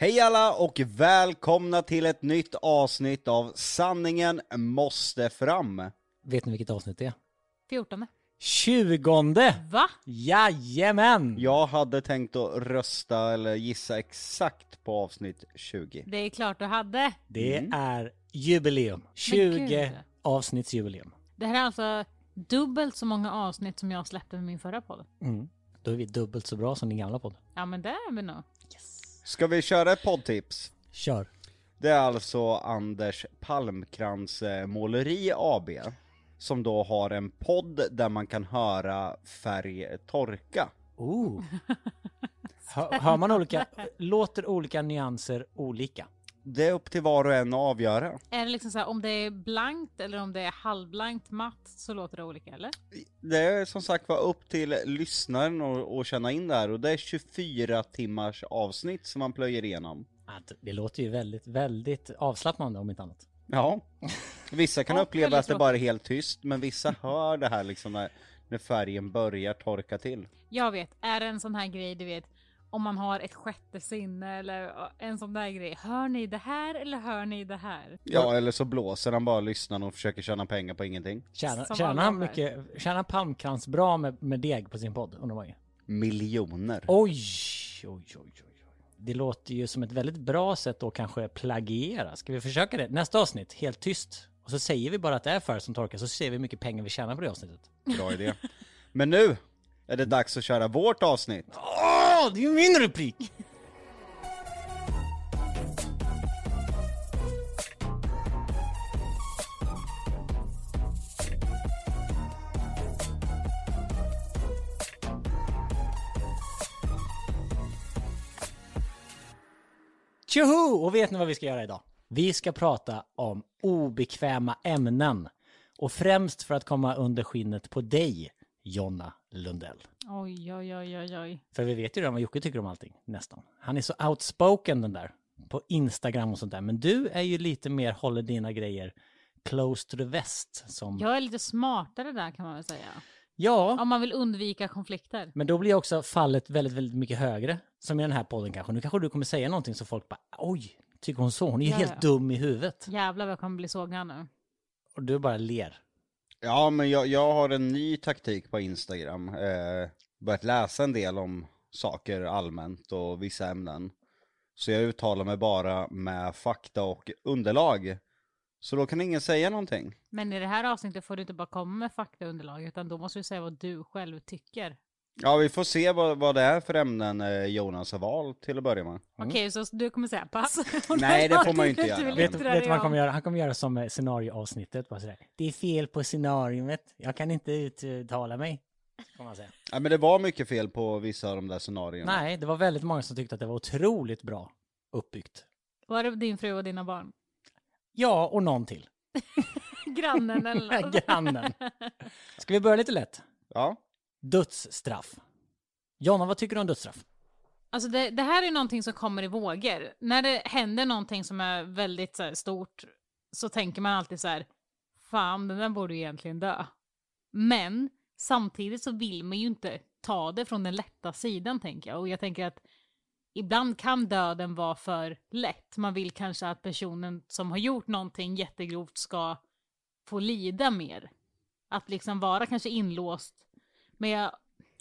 Hej alla och välkomna till ett nytt avsnitt av Sanningen måste fram. Vet ni vilket avsnitt det är? 14. Tjugonde! Va? Jajamän! Jag hade tänkt att rösta eller gissa exakt på avsnitt 20. Det är klart du hade. Det Mm. är jubileum. 20 gud. avsnittsjubileum. Det här är alltså dubbelt så många avsnitt som jag släppte med min förra podd. Mm. Då är vi dubbelt så bra som din gamla podd. Ja men det är vi nog. Ska vi köra ett poddtips? Kör. Det är alltså Anders Palmkrans eh, Måleri AB som då har en podd där man kan höra färg torka. Oh. hör, hör man olika, låter olika nyanser olika? Det är upp till var och en att avgöra. Är det liksom så här, om det är blankt eller om det är halvblankt matt så låter det olika eller? Det är som sagt var upp till lyssnaren att känna in det här och det är 24 timmars avsnitt som man plöjer igenom. Det låter ju väldigt, väldigt avslappnande om inte annat. Ja, vissa kan uppleva att det bara är helt tyst, men vissa hör det här liksom när, när färgen börjar torka till. Jag vet, är det en sån här grej du vet om man har ett sjätte sinne eller en sån där grej. Hör ni det här eller hör ni det här? Ja, eller så blåser han bara lyssnaren och försöker tjäna pengar på ingenting. Tjänar, tjänar han mycket, tjänar Palmkrans bra med, med deg på sin podd? Undrar ju. Miljoner. Oj, oj, oj, oj. Det låter ju som ett väldigt bra sätt att kanske plagiera. Ska vi försöka det? Nästa avsnitt, helt tyst. Och så säger vi bara att det är färg som torkar, så ser vi hur mycket pengar vi tjänar på det avsnittet. Bra idé. Men nu är det dags att köra vårt avsnitt. Det är ju min replik! Tjoho! Och vet ni vad vi ska göra idag? Vi ska prata om obekväma ämnen. Och främst för att komma under skinnet på dig, Jonna Lundell. Oj oj oj oj oj. För vi vet ju redan vad Jocke tycker om allting, nästan. Han är så outspoken den där, på Instagram och sånt där. Men du är ju lite mer, håller dina grejer close to the vest. Som... Ja. Jag är lite smartare där kan man väl säga. Om man vill undvika konflikter. men då blir också fallet väldigt, väldigt mycket högre. Som i den här podden kanske. Nu kanske du kommer säga någonting så folk bara, oj, tycker hon så? Hon är ju Ja, helt ja. dum i huvudet. Jävlar vad jag kommer bli sågad nu. Och du bara ler. Ja, men jag, jag har en ny taktik på Instagram. Eh, börjat läsa en del om saker allmänt och vissa ämnen. Så jag uttalar mig bara med fakta och underlag. Så då kan ingen säga någonting. Men i det här avsnittet får du inte bara komma med faktaunderlag utan då måste du säga vad du själv tycker. Ja, vi får se vad, vad det är för ämnen eh, Jonas har valt till att börja med. Okej, så du kommer säga pass? Nej, det får man ju inte göra. Vet, du vad han kommer om. göra? Han kommer göra som eh, scenarioavsnittet. Bara sådär. Det är fel på scenariot. Jag kan inte uttala mig. Får man säga. Ja, men det var mycket fel på vissa av de där scenarierna. Nej, det var väldigt många som tyckte att det var otroligt bra uppbyggt. Var det din fru och dina barn? Ja, och någon till. Grannen eller något? Grannen. Ska vi börja lite lätt? Ja. Dödsstraff. Jonna, vad tycker du om dödsstraff? Alltså det, det här är någonting som kommer i vågor. När det händer någonting som är väldigt så här, stort så tänker man alltid så här, fan den där borde ju egentligen dö. Men samtidigt så vill man ju inte ta det från den lätta sidan tänker jag. Och jag tänker att ibland kan döden vara för lätt. Man vill kanske att personen som har gjort någonting jättegrovt ska få lida mer. Att liksom vara kanske inlåst. Men jag,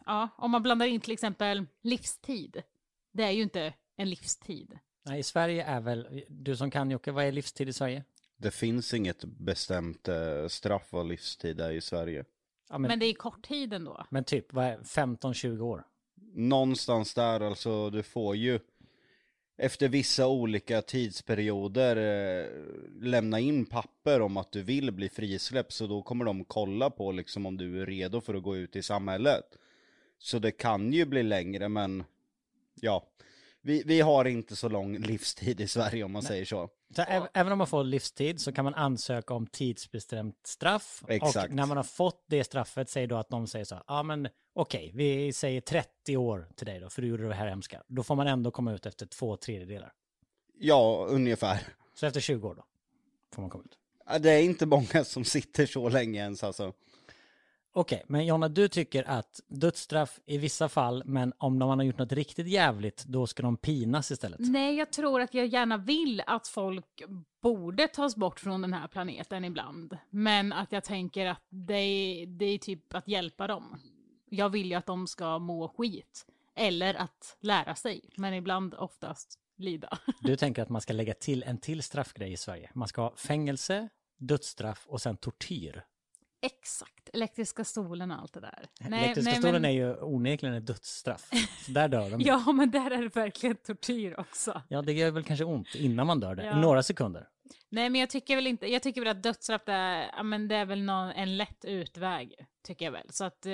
ja, om man blandar in till exempel livstid. Det är ju inte en livstid. Nej, i Sverige är väl, du som kan Jocke, vad är livstid i Sverige? Det finns inget bestämt eh, straff och livstid där i Sverige. Ja, men, Men, men, det är kort tid ändå. typ, vad är 15-20 år? Någonstans där alltså, du får ju efter vissa olika tidsperioder eh, lämna in papper om att du vill bli frisläppt så då kommer de kolla på liksom om du är redo för att gå ut i samhället. Så det kan ju bli längre men ja, vi, vi har inte så lång livstid i Sverige om man säger så. Så äv- även om man får livstid så kan man ansöka om tidsbestämt straff. Exakt. Och när man har fått det straffet säger då att de säger så, ja ah, men okej, vi säger 30 år till dig då, för du gjorde det här hemska. Då får man ändå komma ut efter två tredjedelar. Ja, ungefär. Så efter 20 år då, får man komma ut. Det är inte många som sitter så länge ens alltså. Okej, men Jonna, du tycker att dödsstraff i vissa fall, men om man har gjort något riktigt jävligt, då ska de pinas istället? Nej, jag tror att jag gärna vill att folk borde tas bort från den här planeten ibland. Men att jag tänker att det är, det är typ att hjälpa dem. Jag vill ju att de ska må skit. Eller att lära sig, men ibland oftast lida. Du tänker att man ska lägga till en till straffgrej i Sverige. Man ska ha fängelse, dödsstraff och sen tortyr. Exakt, elektriska stolen och allt det där. Elektriska stolen är ju onekligen ett dödsstraff. Så där dör de. ja, men där är det verkligen tortyr också. Ja, det gör väl kanske ont innan man dör det, Ja. i några sekunder. Nej, men jag tycker väl inte, jag tycker väl att dödsstraff är, ja, men det är väl någon, en lätt utväg, tycker jag väl. Så att eh,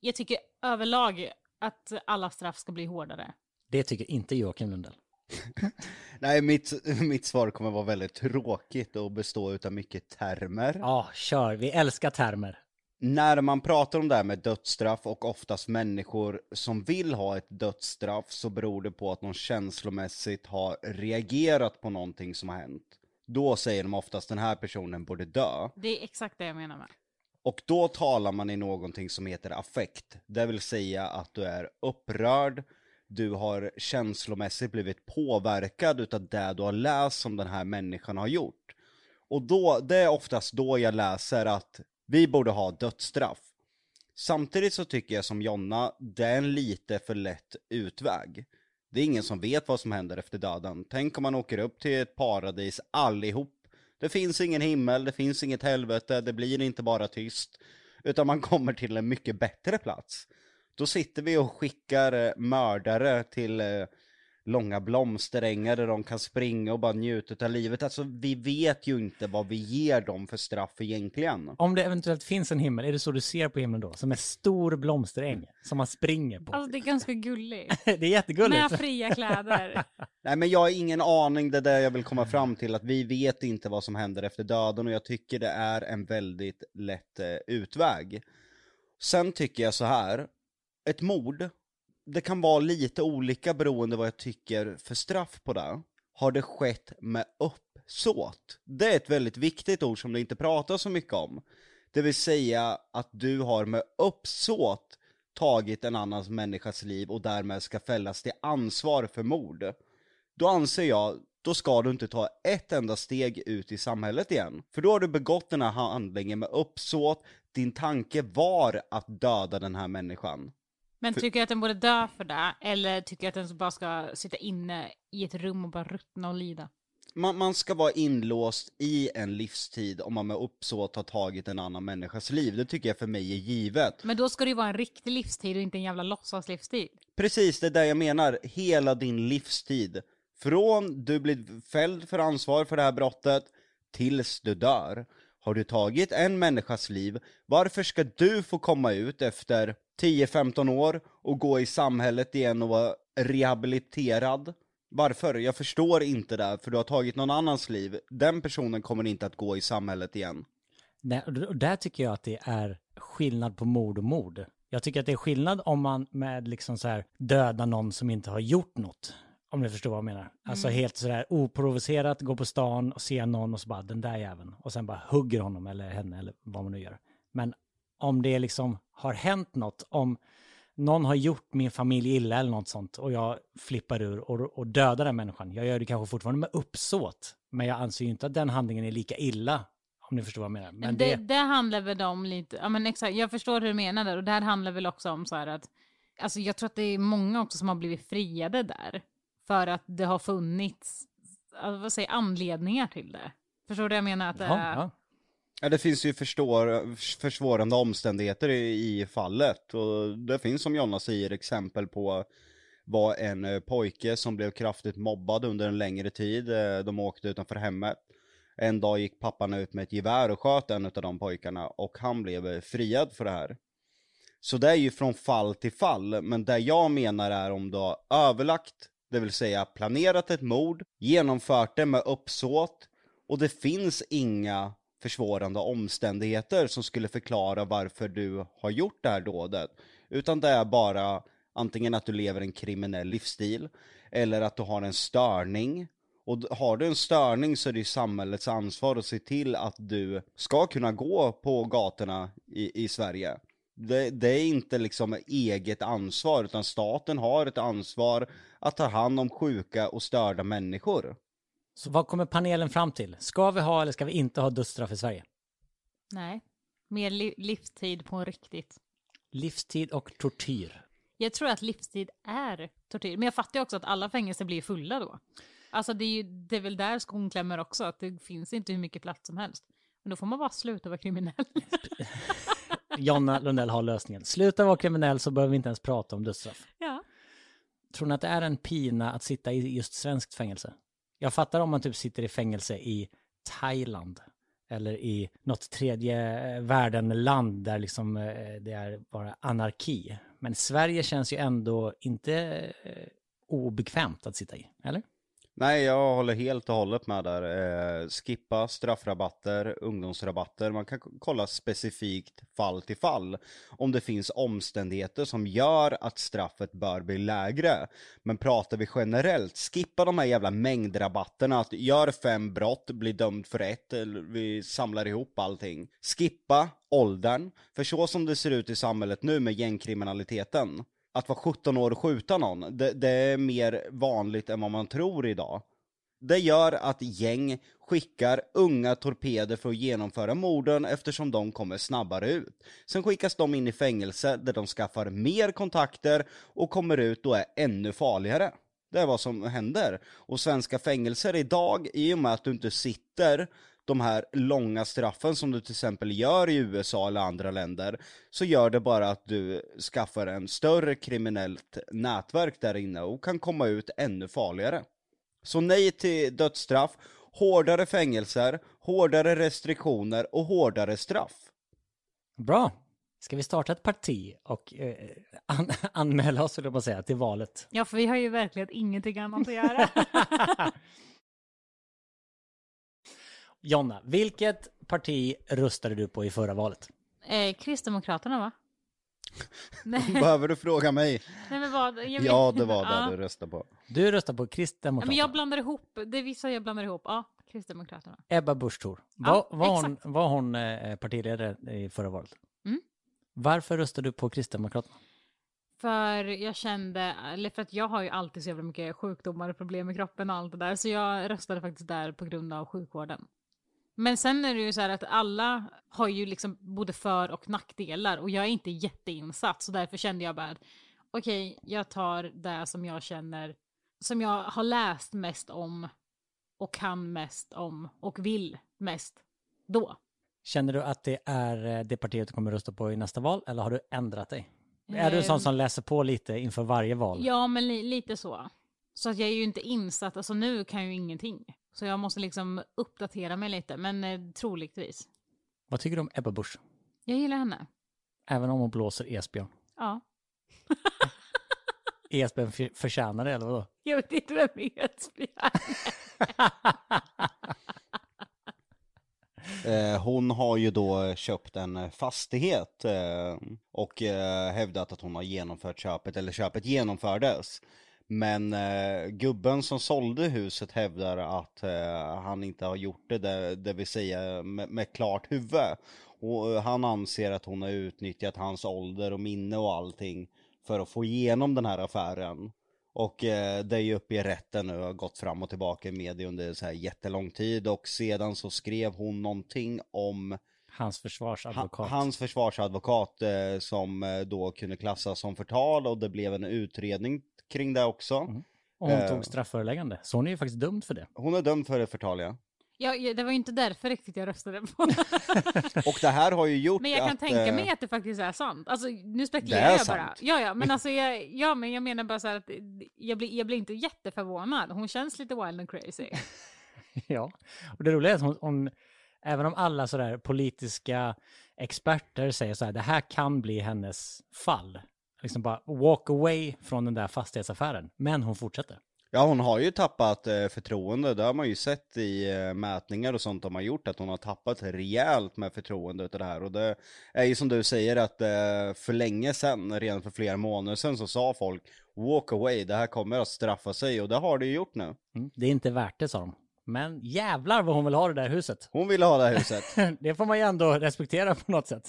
jag tycker överlag att alla straff ska bli hårdare. Det tycker inte Joakim Lundell. Nej, mitt, mitt svar kommer vara väldigt tråkigt och bestå utav mycket termer. Ja, kör. Vi älskar termer. När man pratar om det här med dödsstraff och oftast människor som vill ha ett dödsstraff så beror det på att någon känslomässigt har reagerat på någonting som har hänt. Då säger de oftast den här personen borde dö. Det är exakt det jag menar med. Och då talar man i någonting som heter affekt. Det vill säga att du är upprörd, du har känslomässigt blivit påverkad utav det du har läst som den här människan har gjort. Och då, det är oftast då jag läser att vi borde ha dödsstraff. Samtidigt så tycker jag som Jonna, det är en lite för lätt utväg. Det är ingen som vet vad som händer efter döden. Tänk om man åker upp till ett paradis allihop. Det finns ingen himmel, det finns inget helvete, det blir inte bara tyst. Utan man kommer till en mycket bättre plats. Då sitter vi och skickar eh, mördare till eh, långa blomsterängar där de kan springa och bara njuta av livet. Alltså vi vet ju inte vad vi ger dem för straff egentligen. Om det eventuellt finns en himmel, är det så du ser på himlen då? Som en stor blomsteräng som man springer på? Alltså det är ganska gulligt. det är jättegulligt. Med fria kläder. Nej men jag har ingen aning, det är det jag vill komma fram till, att vi vet inte vad som händer efter döden och jag tycker det är en väldigt lätt eh, utväg. Sen tycker jag så här, ett mord, det kan vara lite olika beroende vad jag tycker för straff på det. Har det skett med uppsåt? Det är ett väldigt viktigt ord som det inte pratas så mycket om. Det vill säga att du har med uppsåt tagit en annans människas liv och därmed ska fällas till ansvar för mord. Då anser jag, då ska du inte ta ett enda steg ut i samhället igen. För då har du begått den här handlingen med uppsåt, din tanke var att döda den här människan. Men tycker du att den borde dö för det? Eller tycker du att den bara ska sitta inne i ett rum och bara ruttna och lida? Man, man ska vara inlåst i en livstid om man med uppsåt har tagit en annan människas liv. Det tycker jag för mig är givet. Men då ska det ju vara en riktig livstid och inte en jävla låtsaslivstid. Precis, det är det jag menar. Hela din livstid. Från du blir fälld för ansvar för det här brottet tills du dör. Har du tagit en människas liv, varför ska du få komma ut efter 10-15 år och gå i samhället igen och vara rehabiliterad? Varför? Jag förstår inte det, för du har tagit någon annans liv. Den personen kommer inte att gå i samhället igen. Nej, och där tycker jag att det är skillnad på mord och mord. Jag tycker att det är skillnad om man med liksom så här döda någon som inte har gjort något. Om ni förstår vad jag menar. Alltså helt sådär oprovocerat, gå på stan och se någon och så bara den där jäveln. Och sen bara hugger honom eller henne eller vad man nu gör. Men om det liksom har hänt något, om någon har gjort min familj illa eller något sånt och jag flippar ur och, och dödar den människan. Jag gör det kanske fortfarande med uppsåt. Men jag anser ju inte att den handlingen är lika illa. Om ni förstår vad jag menar. Men det, det, det handlar väl om lite, ja men exakt, jag förstår hur du menar där och det här handlar väl också om så här att, alltså jag tror att det är många också som har blivit friade där. För att det har funnits, alltså, vad säger anledningar till det. Förstår du vad jag menar? Att det ja, är, ja. Ja, det finns ju förstår, försvårande omständigheter i, i fallet och det finns som Jonna säger exempel på var en eh, pojke som blev kraftigt mobbad under en längre tid. Eh, de åkte utanför hemmet. En dag gick pappan ut med ett gevär och sköt en av de pojkarna och han blev eh, friad för det här. Så det är ju från fall till fall, men det jag menar är om du har överlagt, det vill säga planerat ett mord, genomfört det med uppsåt och det finns inga försvårande omständigheter som skulle förklara varför du har gjort det här dådet. Utan det är bara antingen att du lever en kriminell livsstil eller att du har en störning. Och har du en störning så är det ju samhällets ansvar att se till att du ska kunna gå på gatorna i, i Sverige. Det, det är inte liksom eget ansvar, utan staten har ett ansvar att ta hand om sjuka och störda människor. Så vad kommer panelen fram till? Ska vi ha eller ska vi inte ha dödsstraff i Sverige? Nej, mer li livstid på riktigt. Livstid och tortyr. Jag tror att livstid är tortyr, men jag fattar ju också att alla fängelser blir fulla då. Alltså det är, ju, det är väl där skon klämmer också, att det finns inte hur mycket plats som helst. Men då får man bara sluta vara kriminell. Jonna Lundell har lösningen. Sluta vara kriminell så behöver vi inte ens prata om dödsstraff. ja. Tror ni att det är en pina att sitta i just svenskt fängelse? Jag fattar om man typ sitter i fängelse i Thailand eller i något tredje eh, världen-land där liksom eh, det är bara anarki. Men Sverige känns ju ändå inte eh, obekvämt att sitta i, eller? Nej, jag håller helt och hållet med där. Eh, skippa straffrabatter, ungdomsrabatter. Man kan kolla specifikt fall till fall. Om det finns omständigheter som gör att straffet bör bli lägre. Men pratar vi generellt, skippa de här jävla mängdrabatterna. Att gör fem brott, blir dömd för ett, eller vi samlar ihop allting. Skippa åldern. För så som det ser ut i samhället nu med gängkriminaliteten att vara 17 år och skjuta någon, det, det är mer vanligt än vad man tror idag. Det gör att gäng skickar unga torpeder för att genomföra morden eftersom de kommer snabbare ut. Sen skickas de in i fängelse där de skaffar mer kontakter och kommer ut och är ännu farligare. Det är vad som händer. Och svenska fängelser idag, i och med att du inte sitter de här långa straffen som du till exempel gör i USA eller andra länder, så gör det bara att du skaffar en större kriminellt nätverk där inne och kan komma ut ännu farligare. Så nej till dödsstraff, hårdare fängelser, hårdare restriktioner och hårdare straff. Bra. Ska vi starta ett parti och eh, an anmäla oss, eller att säga, till valet? ja, för vi har ju verkligen ingenting annat att göra. Jonna, vilket parti röstade du på i förra valet? eh, Kristdemokraterna va? Nej, Behöver du fråga mig? nej men vad? Jag Ja, det var det Ja. du röstade på. Du röstar på Ja, Kristdemokraterna. men jag blandar ihop, det är vissa jag blandar ihop. Ja, Kristdemokraterna. Ebba Busch Thor. Ja, Var, var, hon, var hon eh, partiledare i förra valet? Mm. Varför röstade du på Kristdemokraterna? För jag kände, eller för att jag har ju alltid så jävla mycket sjukdomar och problem med kroppen och allt det där, så jag röstade faktiskt där på grund av sjukvården. Men sen är det ju så här att alla har ju liksom både för och nackdelar och jag är inte jätteinsatt så därför kände jag bara att okej, jag tar det som jag känner, som jag har läst mest om och kan mest om och vill mest då. Känner du att det är eh, det partiet du kommer rösta på i nästa val, eller har du ändrat dig? Är du en sån Ehm, som läser på lite inför varje val? Ja, men li lite så. Så att jag är ju inte insatt, alltså nu kan jag ju ingenting. Så jag måste liksom uppdatera mig lite, men eh, troligtvis. Vad tycker du om Ebba Busch? Jag gillar henne. Även om hon blåser Esbjörn. Ja. Esbjörn för- förtjänar det, eller vadå? Jag vet inte vem Edsbjörn Eh, hon har ju då köpt en fastighet eh, och eh, hävdat att hon har genomfört köpet, eller köpet genomfördes. Men eh, gubben som sålde huset hävdar att eh, han inte har gjort det, det, det vill säga med, med klart huvud. Och eh, han anser att hon har utnyttjat hans ålder och minne och allting för att få igenom den här affären. Och eh, det är ju uppe i rätten nu och har gått fram och tillbaka i media under så här jättelång tid och sedan så skrev hon någonting om Hans ha, försvarsadvokat. hans försvarsadvokat eh, som eh, då kunde klassas som förtal och det blev en utredning kring det också. Mm. Och hon eh, tog strafföreläggande. Så hon är ju faktiskt dömd för det. Hon är dömd för förtal ja. Ja, det var ju inte därför riktigt jag röstade på. Och det här har ju gjort Men jag kan att, tänka eh, mig att det faktiskt är sant. Alltså nu spekulerar Det är jag bara. sant. Ja, ja, men alltså jag, ja, men jag menar bara så här att jag blir, jag blir inte jätteförvånad. Hon känns lite wild and crazy. ja. Och det roliga är att hon, hon även om alla sådär politiska experter säger så här, det här kan bli hennes fall. Liksom bara walk away från den där fastighetsaffären. Men hon fortsätter. Ja hon har ju tappat eh, förtroende, det har man ju sett i eh, mätningar och sånt de har gjort, att hon har tappat rejält med förtroende utav det här. Och det är ju som du säger att eh, för länge sedan, redan för flera månader sedan så sa folk walk away, det här kommer att straffa sig och det har det ju gjort nu. Mm. Det är inte värt det, sa de. Men jävlar vad hon vill ha det där huset. Hon ville ha det här huset. det får man ju ändå respektera på något sätt.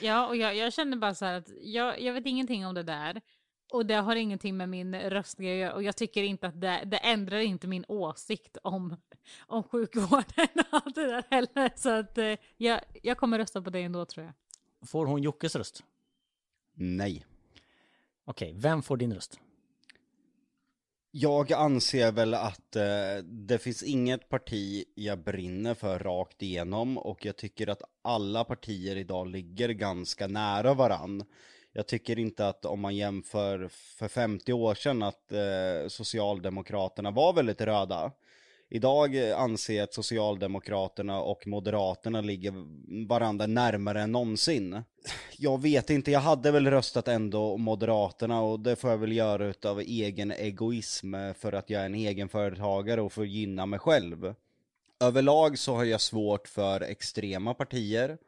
Ja, och jag, jag känner bara så här att jag, jag vet ingenting om det där. Och det har ingenting med min röstgrej att göra. Och jag tycker inte att det, det ändrar inte min åsikt om, om sjukvården och allt det där heller. Så att eh, jag, jag kommer rösta på dig ändå tror jag. Får hon Jockes röst? Nej. Okej, vem får din röst? Jag anser väl att eh, det finns inget parti jag brinner för rakt igenom och jag tycker att alla partier idag ligger ganska nära varann. Jag tycker inte att om man jämför för 50 år sedan att eh, Socialdemokraterna var väldigt röda. Idag anser jag att Socialdemokraterna och Moderaterna ligger varandra närmare än någonsin. Jag vet inte, jag hade väl röstat ändå Moderaterna och det får jag väl göra utav egen egoism för att jag är en egenföretagare och får gynna mig själv. Överlag så har jag svårt för extrema partier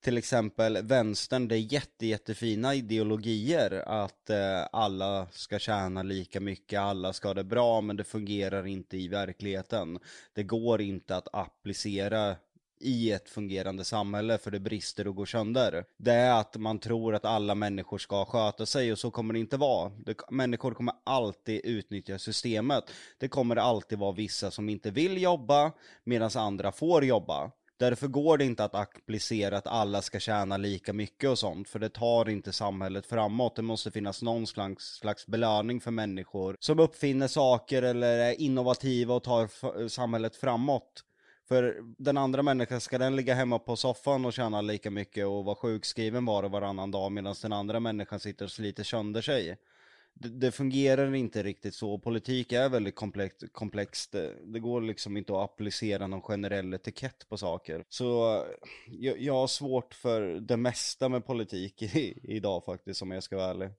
till exempel vänstern, det är jätte, jättefina ideologier att eh, alla ska tjäna lika mycket, alla ska ha det bra, men det fungerar inte i verkligheten. Det går inte att applicera i ett fungerande samhälle för det brister och går sönder. Det är att man tror att alla människor ska sköta sig och så kommer det inte vara. Det, människor kommer alltid utnyttja systemet. Det kommer alltid vara vissa som inte vill jobba medan andra får jobba. Därför går det inte att applicera att alla ska tjäna lika mycket och sånt, för det tar inte samhället framåt. Det måste finnas någon slags, slags belöning för människor som uppfinner saker eller är innovativa och tar samhället framåt. För den andra människan, ska den ligga hemma på soffan och tjäna lika mycket och vara sjukskriven var och varannan dag medan den andra människan sitter och sliter sönder sig? Det, det, fungerar inte riktigt så. Politik är väldigt komplext. komplext. Det, går liksom inte att applicera någon generell etikett på saker. Så jag, jag har svårt för det mesta med politik i, idag faktiskt, om jag ska vara ärlig.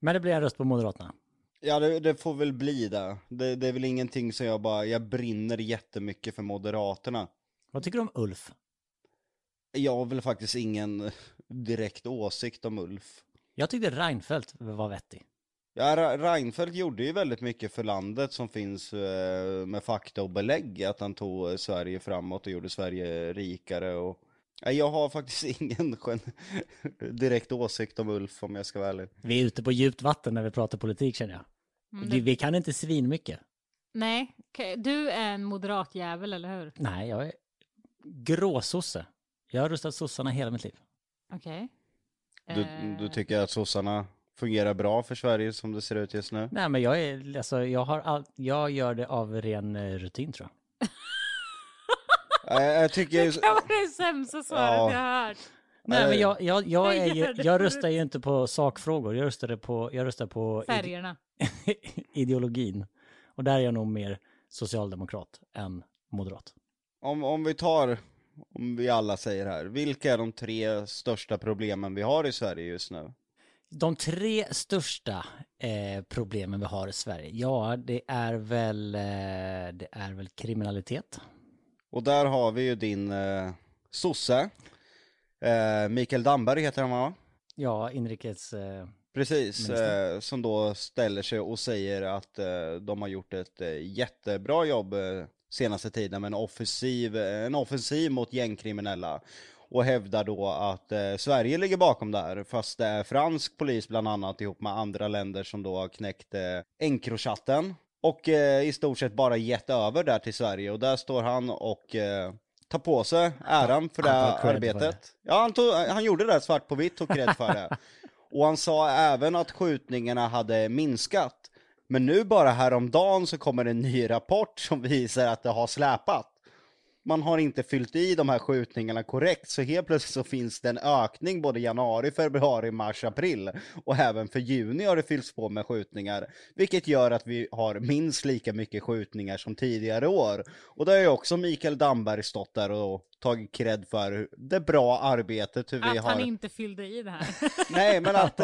Men det blir en röst på Moderaterna? Ja, det, det får väl bli det. det. det. är väl ingenting som jag bara, jag brinner jättemycket för Moderaterna. Vad tycker du om Ulf? Jag har väl faktiskt ingen direkt åsikt om Ulf. Jag tyckte Reinfeldt var vettig. Ja, Reinfeldt gjorde ju väldigt mycket för landet som finns eh, med fakta och belägg, att han tog Sverige framåt och gjorde Sverige rikare och jag har faktiskt ingen direkt åsikt om Ulf om jag ska vara ärlig. Vi är ute på djupt vatten när vi pratar politik känner jag. Mm, det... Vi kan inte svin mycket. Nej, du är en moderatjävel eller hur? Nej, jag är gråsosse. Jag har röstat sossarna hela mitt liv. Okej. Okay. Du, du tycker att sossarna fungerar bra för Sverige som det ser ut just nu? Nej, men jag, är, alltså, jag, har all, jag gör det av ren eh, rutin tror jag. jag, tycker... Det kan vara det sämsta svaret ja. jag har hört. Nej, men jag, jag, jag, är ju, jag röstar ju inte på sakfrågor, jag röstar på, jag röstar på Färgerna. ideologin. Och där är jag nog mer socialdemokrat än moderat. Om, om vi tar, om vi alla säger här, vilka är de tre största problemen vi har i Sverige just nu? De tre största eh, problemen vi har i Sverige, ja det är väl, eh, det är väl kriminalitet. Och där har vi ju din eh, sosse, eh, Mikael Damberg heter han va? Ja, inrikes... Eh, Precis, eh, som då ställer sig och säger att eh, de har gjort ett jättebra jobb senaste tiden med en offensiv, en offensiv mot gängkriminella och hävdar då att eh, Sverige ligger bakom det här, fast det är fransk polis bland annat ihop med andra länder som då har knäckt eh, Encrochatten och eh, i stort sett bara gett över där till Sverige och där står han och eh, tar på sig äran för det här arbetet. För det. Ja, han, tog, han gjorde det svart på vitt och cred för det. och han sa även att skjutningarna hade minskat. Men nu bara häromdagen så kommer en ny rapport som visar att det har släpat man har inte fyllt i de här skjutningarna korrekt, så helt plötsligt så finns det en ökning både januari, februari, mars, april. Och även för juni har det fyllts på med skjutningar, vilket gör att vi har minst lika mycket skjutningar som tidigare år. Och det har ju också Mikael Damberg stått där och tagit cred för det bra arbetet. Hur vi att har... han inte fyllde i det här. Nej, men att...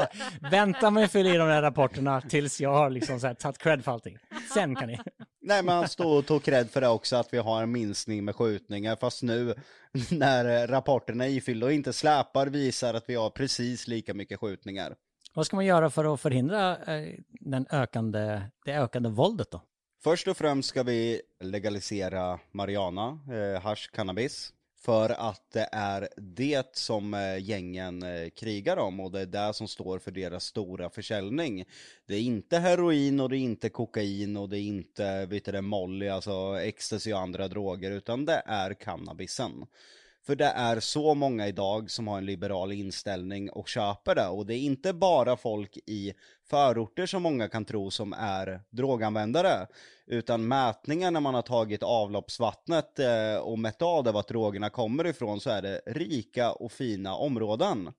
Vänta med att fylla i de här rapporterna tills jag har liksom så här tagit cred för allting. Sen kan ni. Nej, men han stod och tog cred för det också, att vi har en minskning med skjutningar. Fast nu när rapporterna är ifyllda och inte släpar visar att vi har precis lika mycket skjutningar. Vad ska man göra för att förhindra eh, den ökande, det ökande våldet då? Först och främst ska vi legalisera marijuana, eh, hash, cannabis. För att det är det som eh, gängen eh, krigar om och det är det som står för deras stora försäljning. Det är inte heroin och det är inte kokain och det är inte, vet du molly, alltså ecstasy och andra droger, utan det är cannabisen. För det är så många idag som har en liberal inställning och köper det. Och det är inte bara folk i förorter som många kan tro som är droganvändare. Utan mätningar när man har tagit avloppsvattnet eh, och mätt av det vart drogerna kommer ifrån så är det rika och fina områden.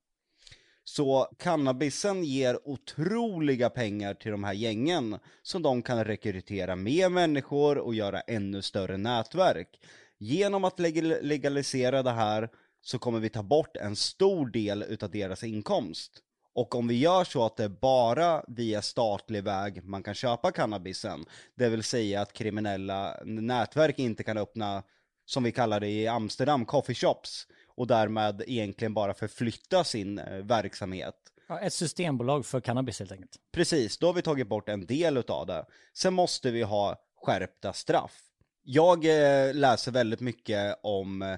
Så cannabisen ger otroliga pengar till de här gängen som de kan rekrytera mer människor och göra ännu större nätverk. Genom att leg- legalisera det här så kommer vi ta bort en stor del utav deras inkomst. Och om vi gör så att det är bara via statlig väg man kan köpa cannabisen, det vill säga att kriminella nätverk inte kan öppna, som vi kallar det i Amsterdam, coffeeshops och därmed egentligen bara förflytta sin eh, verksamhet. Ja, ett systembolag för cannabis helt enkelt. Precis, då har vi tagit bort en del utav det. Sen måste vi ha skärpta straff. Jag eh, läser väldigt mycket om eh,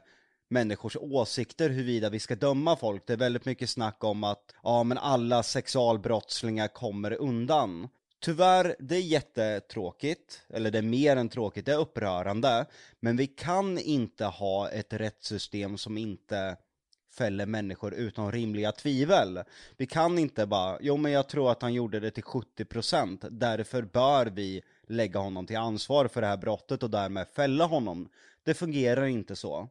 människors åsikter huruvida vi ska döma folk. Det är väldigt mycket snack om att ja, men alla sexualbrottslingar kommer undan. Tyvärr, det är jättetråkigt, eller det är mer än tråkigt, det är upprörande. Men vi kan inte ha ett rättssystem som inte fäller människor utan rimliga tvivel. Vi kan inte bara, jo men jag tror att han gjorde det till 70%, därför bör vi lägga honom till ansvar för det här brottet och därmed fälla honom. Det fungerar inte så.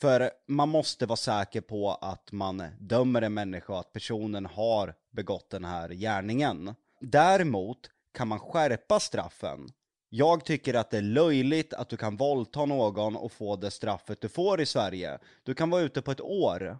För man måste vara säker på att man dömer en människa och att personen har begått den här gärningen. Däremot kan man skärpa straffen. Jag tycker att det är löjligt att du kan våldta någon och få det straffet du får i Sverige. Du kan vara ute på ett år.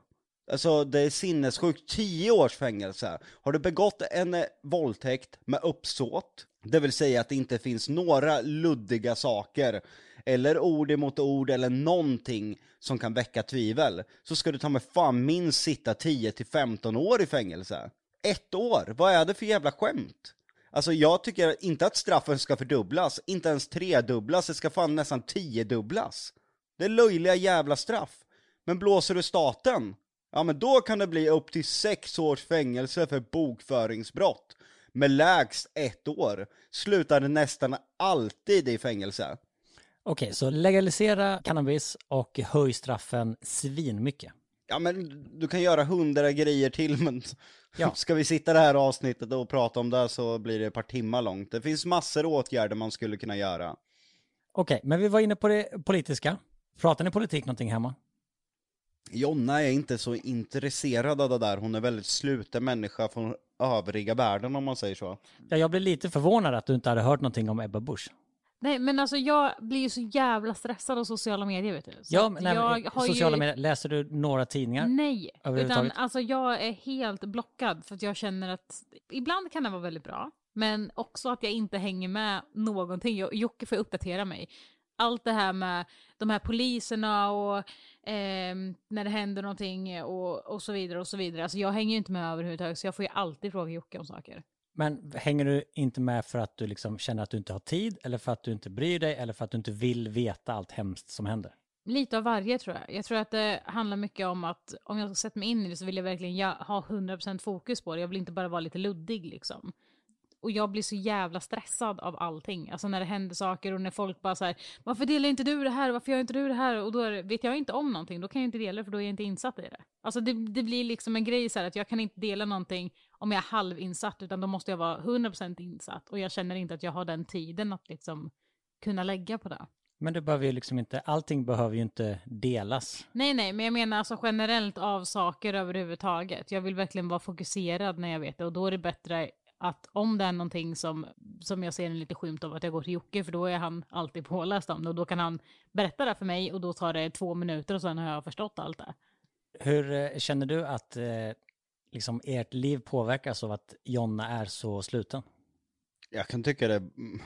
Alltså det är sinnessjukt, 10 års fängelse. Har du begått en våldtäkt med uppsåt, det vill säga att det inte finns några luddiga saker, eller ord emot ord eller någonting som kan väcka tvivel, så ska du ta med fan minst sitta 10-15 år i fängelse. Ett år, vad är det för jävla skämt? Alltså jag tycker inte att straffen ska fördubblas, inte ens tredubblas, det ska fan nästan tiodubblas. Det är löjliga jävla straff. Men blåser du staten, ja men då kan det bli upp till sex års fängelse för bokföringsbrott. Med lägst ett år slutar det nästan alltid i fängelse. Okej, så legalisera cannabis och höj straffen svinmycket. Ja men du kan göra hundra grejer till men Ja. ska vi sitta det här avsnittet och prata om det så blir det ett par timmar långt. Det finns massor av åtgärder man skulle kunna göra. Okej, men vi var inne på det politiska. Pratar ni politik någonting hemma? Jonna är inte så intresserad av det där, hon är väldigt sluten människa från övriga världen om man säger så. Ja, jag blev lite förvånad att du inte hade hört någonting om Ebba Busch. Nej men alltså jag blir ju så jävla stressad av sociala medier vet du. Så Ja, men nej, jag har sociala ju... medier, läser du några tidningar? Nej, utan alltså jag är helt blockad för att jag känner att ibland kan det vara väldigt bra, men också att jag inte hänger med någonting. Jag- Jocke får uppdatera mig. Allt det här med de här poliserna och ehm, när det händer någonting och, och så vidare och så vidare. Alltså jag hänger ju inte med överhuvudtaget så jag får ju alltid fråga Jocke om saker. Men hänger du inte med för att du liksom känner att du inte har tid, eller för att du inte bryr dig, eller för att du inte vill veta allt hemskt som händer? Lite av varje tror jag. Jag tror att det handlar mycket om att om jag ska sätta mig in i det så vill jag verkligen ha 100% fokus på det. Jag vill inte bara vara lite luddig liksom. Och jag blir så jävla stressad av allting. Alltså när det händer saker och när folk bara så här, varför delar inte du det här? Varför gör inte du det här? Och då det, vet jag inte om någonting, då kan jag inte dela det för då är jag inte insatt i det. Alltså det, det blir liksom en grej så här att jag kan inte dela någonting om jag är halvinsatt, utan då måste jag vara 100% insatt. Och jag känner inte att jag har den tiden att liksom kunna lägga på det. Men du behöver ju liksom inte, allting behöver ju inte delas. Nej, nej, men jag menar alltså generellt av saker överhuvudtaget. Jag vill verkligen vara fokuserad när jag vet det och då är det bättre att om det är någonting som, som jag ser en lite skymt av att jag går till Jocke för då är han alltid påläst om det och då kan han berätta det för mig och då tar det två minuter och sen har jag förstått allt det. Hur eh, känner du att eh, liksom ert liv påverkas av att Jonna är så sluten? Jag kan tycka det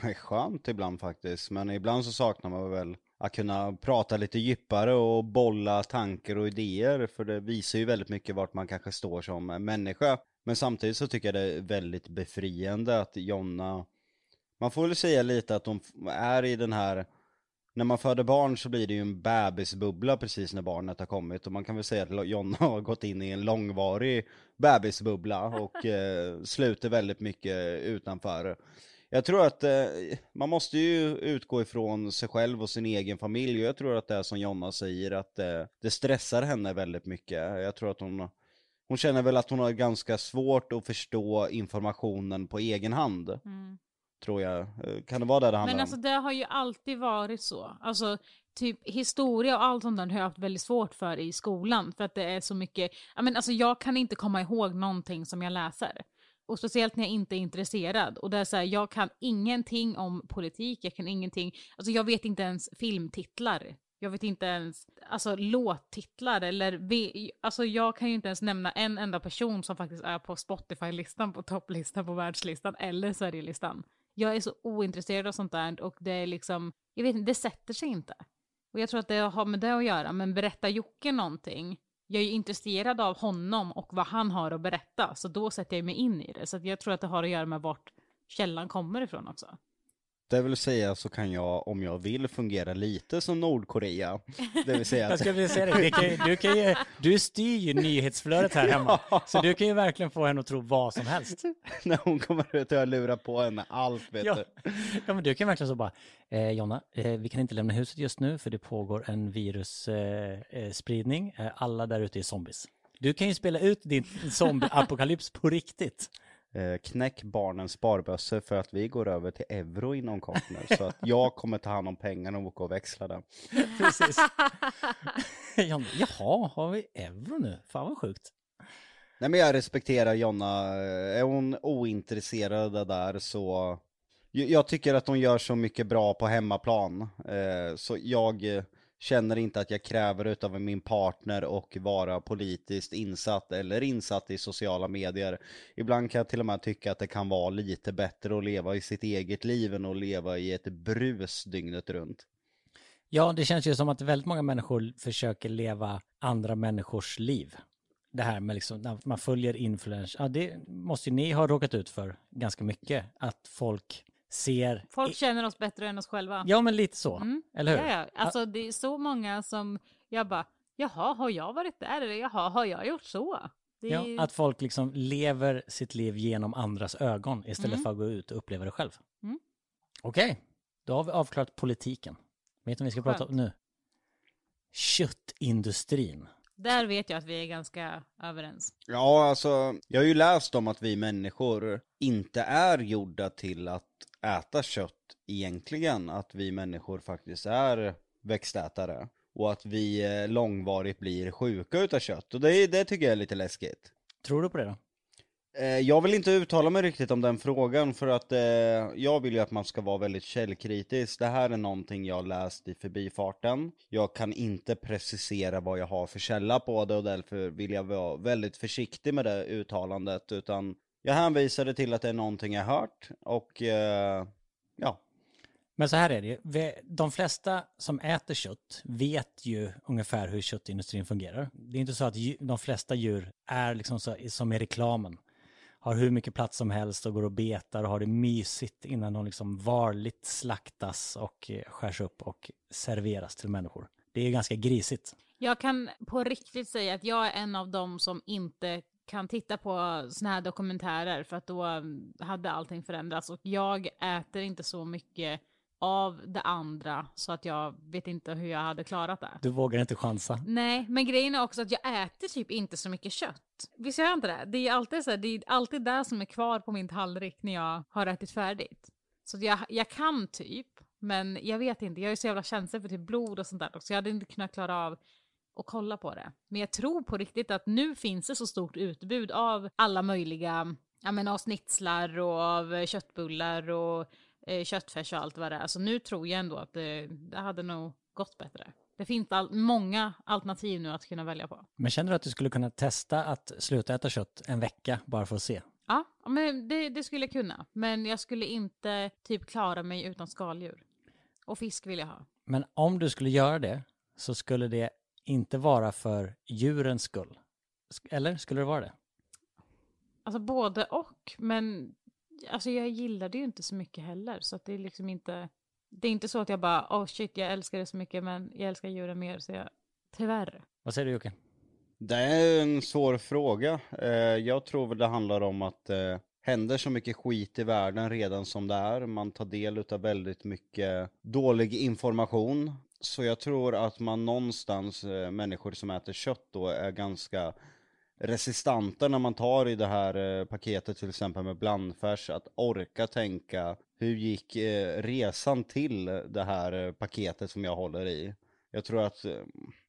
är skönt ibland faktiskt, men ibland så saknar man väl att kunna prata lite djupare och bolla tankar och idéer, för det visar ju väldigt mycket vart man kanske står som människa. Men samtidigt så tycker jag det är väldigt befriande att Jonna, man får väl säga lite att hon är i den här när man föder barn så blir det ju en bebisbubbla precis när barnet har kommit och man kan väl säga att Jonna har gått in i en långvarig bebisbubbla och eh, sluter väldigt mycket utanför. Jag tror att eh, man måste ju utgå ifrån sig själv och sin egen familj och jag tror att det är som Jonna säger att eh, det stressar henne väldigt mycket. Jag tror att hon, hon känner väl att hon har ganska svårt att förstå informationen på egen hand. Mm. Tror jag. Eh, Kan det vara det det handlar Men alltså om? det har ju alltid varit så. Alltså typ historia och allt sånt där har jag haft väldigt svårt för i skolan. För att det är så mycket, ja men alltså jag kan inte komma ihåg någonting som jag läser. Och speciellt när jag inte är intresserad. Och det är så här, jag kan ingenting om politik, jag kan ingenting, alltså jag vet inte ens filmtitlar. Jag vet inte ens, alltså låttitlar eller, alltså jag kan ju inte ens nämna en enda person som faktiskt är på Spotify-listan, på topplistan, på världslistan eller Sverigelistan. Jag är så ointresserad av sånt där och det är liksom, jag vet inte, det sätter sig inte. Och jag tror att det har med det att göra, men berättar Jocke någonting, jag är ju intresserad av honom och vad han har att berätta, så då sätter jag mig in i det. Så att jag tror att det har att göra med vart källan kommer ifrån också. Det vill säga så kan jag, om jag vill, fungera lite som Nordkorea. Det vill säga Jag att ska precis säga det, det kan, du, kan ju, du styr ju nyhetsflödet här hemma. Så du kan ju verkligen få henne att tro vad som helst. när hon kommer ut och jag lurar på henne allt vet Ja, du. ja men du kan verkligen så bara, eh, Jonna, eh, vi kan inte lämna huset just nu för det pågår en virusspridning. Eh, eh, eh, alla där ute är zombies. Du kan ju spela ut din zombie-apokalyps på riktigt. Eh, knäck barnens sparbössor för att vi går över till euro inom kort nu. Så att jag kommer ta hand om pengarna och åka och växla dem. Precis. Jaha, har vi euro nu? Fan vad sjukt. Nej men jag respekterar Jonna, är hon ointresserad av det där så Jag- tycker att hon gör så mycket bra på hemmaplan, eh, så jag eh, känner inte att jag kräver utav min partner och vara politiskt insatt eller insatt i sociala medier. Ibland kan jag till och med tycka att det kan vara lite bättre att leva i sitt eget liv än att leva i ett brus dygnet runt. Ja, det känns ju som att väldigt många människor försöker leva andra människors liv. Det här med liksom, när man följer influencers, ja det måste ju ni ha råkat ut för ganska mycket. Att folk ser... Folk känner oss bättre än oss själva. Ja, men lite så. Mm. Eller hur? Ja, ja. Alltså det är så många som jag bara, jaha, har jag varit där? Eller jaha, har jag gjort så? Är... Ja, att folk liksom lever sitt liv genom andras ögon istället Mm. för att gå ut och uppleva det själv. Mm. Okej, då har vi avklarat politiken. Vet du vad vi ska prata om nu? Köttindustrin. Där vet jag att vi är ganska överens. Ja, alltså, jag har ju läst om att vi människor inte är gjorda till att äta kött egentligen. Att vi människor faktiskt är växtätare. Och att vi eh, långvarigt blir sjuka utav kött. Och det, det tycker jag är lite läskigt. Tror du på det då? Eh, jag vill inte uttala mig riktigt om den frågan för att eh, jag vill ju att man ska vara väldigt källkritisk. Det här är någonting jag läst i förbifarten. Jag kan inte precisera vad jag har för källa på det och därför vill jag vara väldigt försiktig med det uttalandet. Utan jag hänvisade till att det är någonting jag hört och eh, ja. Men så här är det ju. De flesta som äter kött vet ju ungefär hur köttindustrin fungerar. Det är inte så att de flesta djur är liksom så, som i reklamen. Har hur mycket plats som helst och går och betar och har det mysigt innan de liksom varligt slaktas och eh, skärs upp och serveras till människor. Det är ganska grisigt. Jag kan på riktigt säga att jag är en av dem som inte kan titta på såna här dokumentärer för att då hade allting förändrats och jag äter inte så mycket av det andra så att jag vet inte hur jag hade klarat det. Du vågar inte chansa. Nej, men grejen är också att jag äter typ inte så mycket kött. Visst gör jag inte det? Det är alltid så här, det är alltid det som är kvar på min tallrik när jag har ätit färdigt. Så jag, jag kan typ, men jag vet inte. Jag är så jävla känslig för typ blod och sånt där också. Jag hade inte kunnat klara av att kolla på det. Men jag tror på riktigt att nu finns det så stort utbud av alla möjliga, ja men av snitslar och av köttbullar och eh, köttfärs och allt vad det är. Så nu tror jag ändå att det, det hade nog gått bättre. Det finns all, många alternativ nu att kunna välja på. Men känner du att du skulle kunna testa att sluta äta kött en vecka bara för att se? Ja, men det, det skulle jag kunna. Men jag skulle inte typ klara mig utan skaldjur. Och fisk vill jag ha. Men om du skulle göra det så skulle det inte vara för djurens skull. Sk- Eller skulle det vara det? Alltså både och, men alltså jag gillar det ju inte så mycket heller. Så att det är liksom inte, det är inte så att jag bara, oh shit, jag älskar det så mycket, men jag älskar djuren mer, så jag, tyvärr. Vad säger du Jocke? Det är en svår fråga. Eh, Jag tror väl det handlar om att det händer så mycket skit i världen redan som det är. Man tar del av väldigt mycket dålig information. Så jag tror att man någonstans, eh, människor som äter kött då, är ganska resistenta när man tar i det här eh, paketet till exempel med blandfärs, att orka tänka hur gick eh, resan till det här eh, paketet som jag håller i? Jag tror att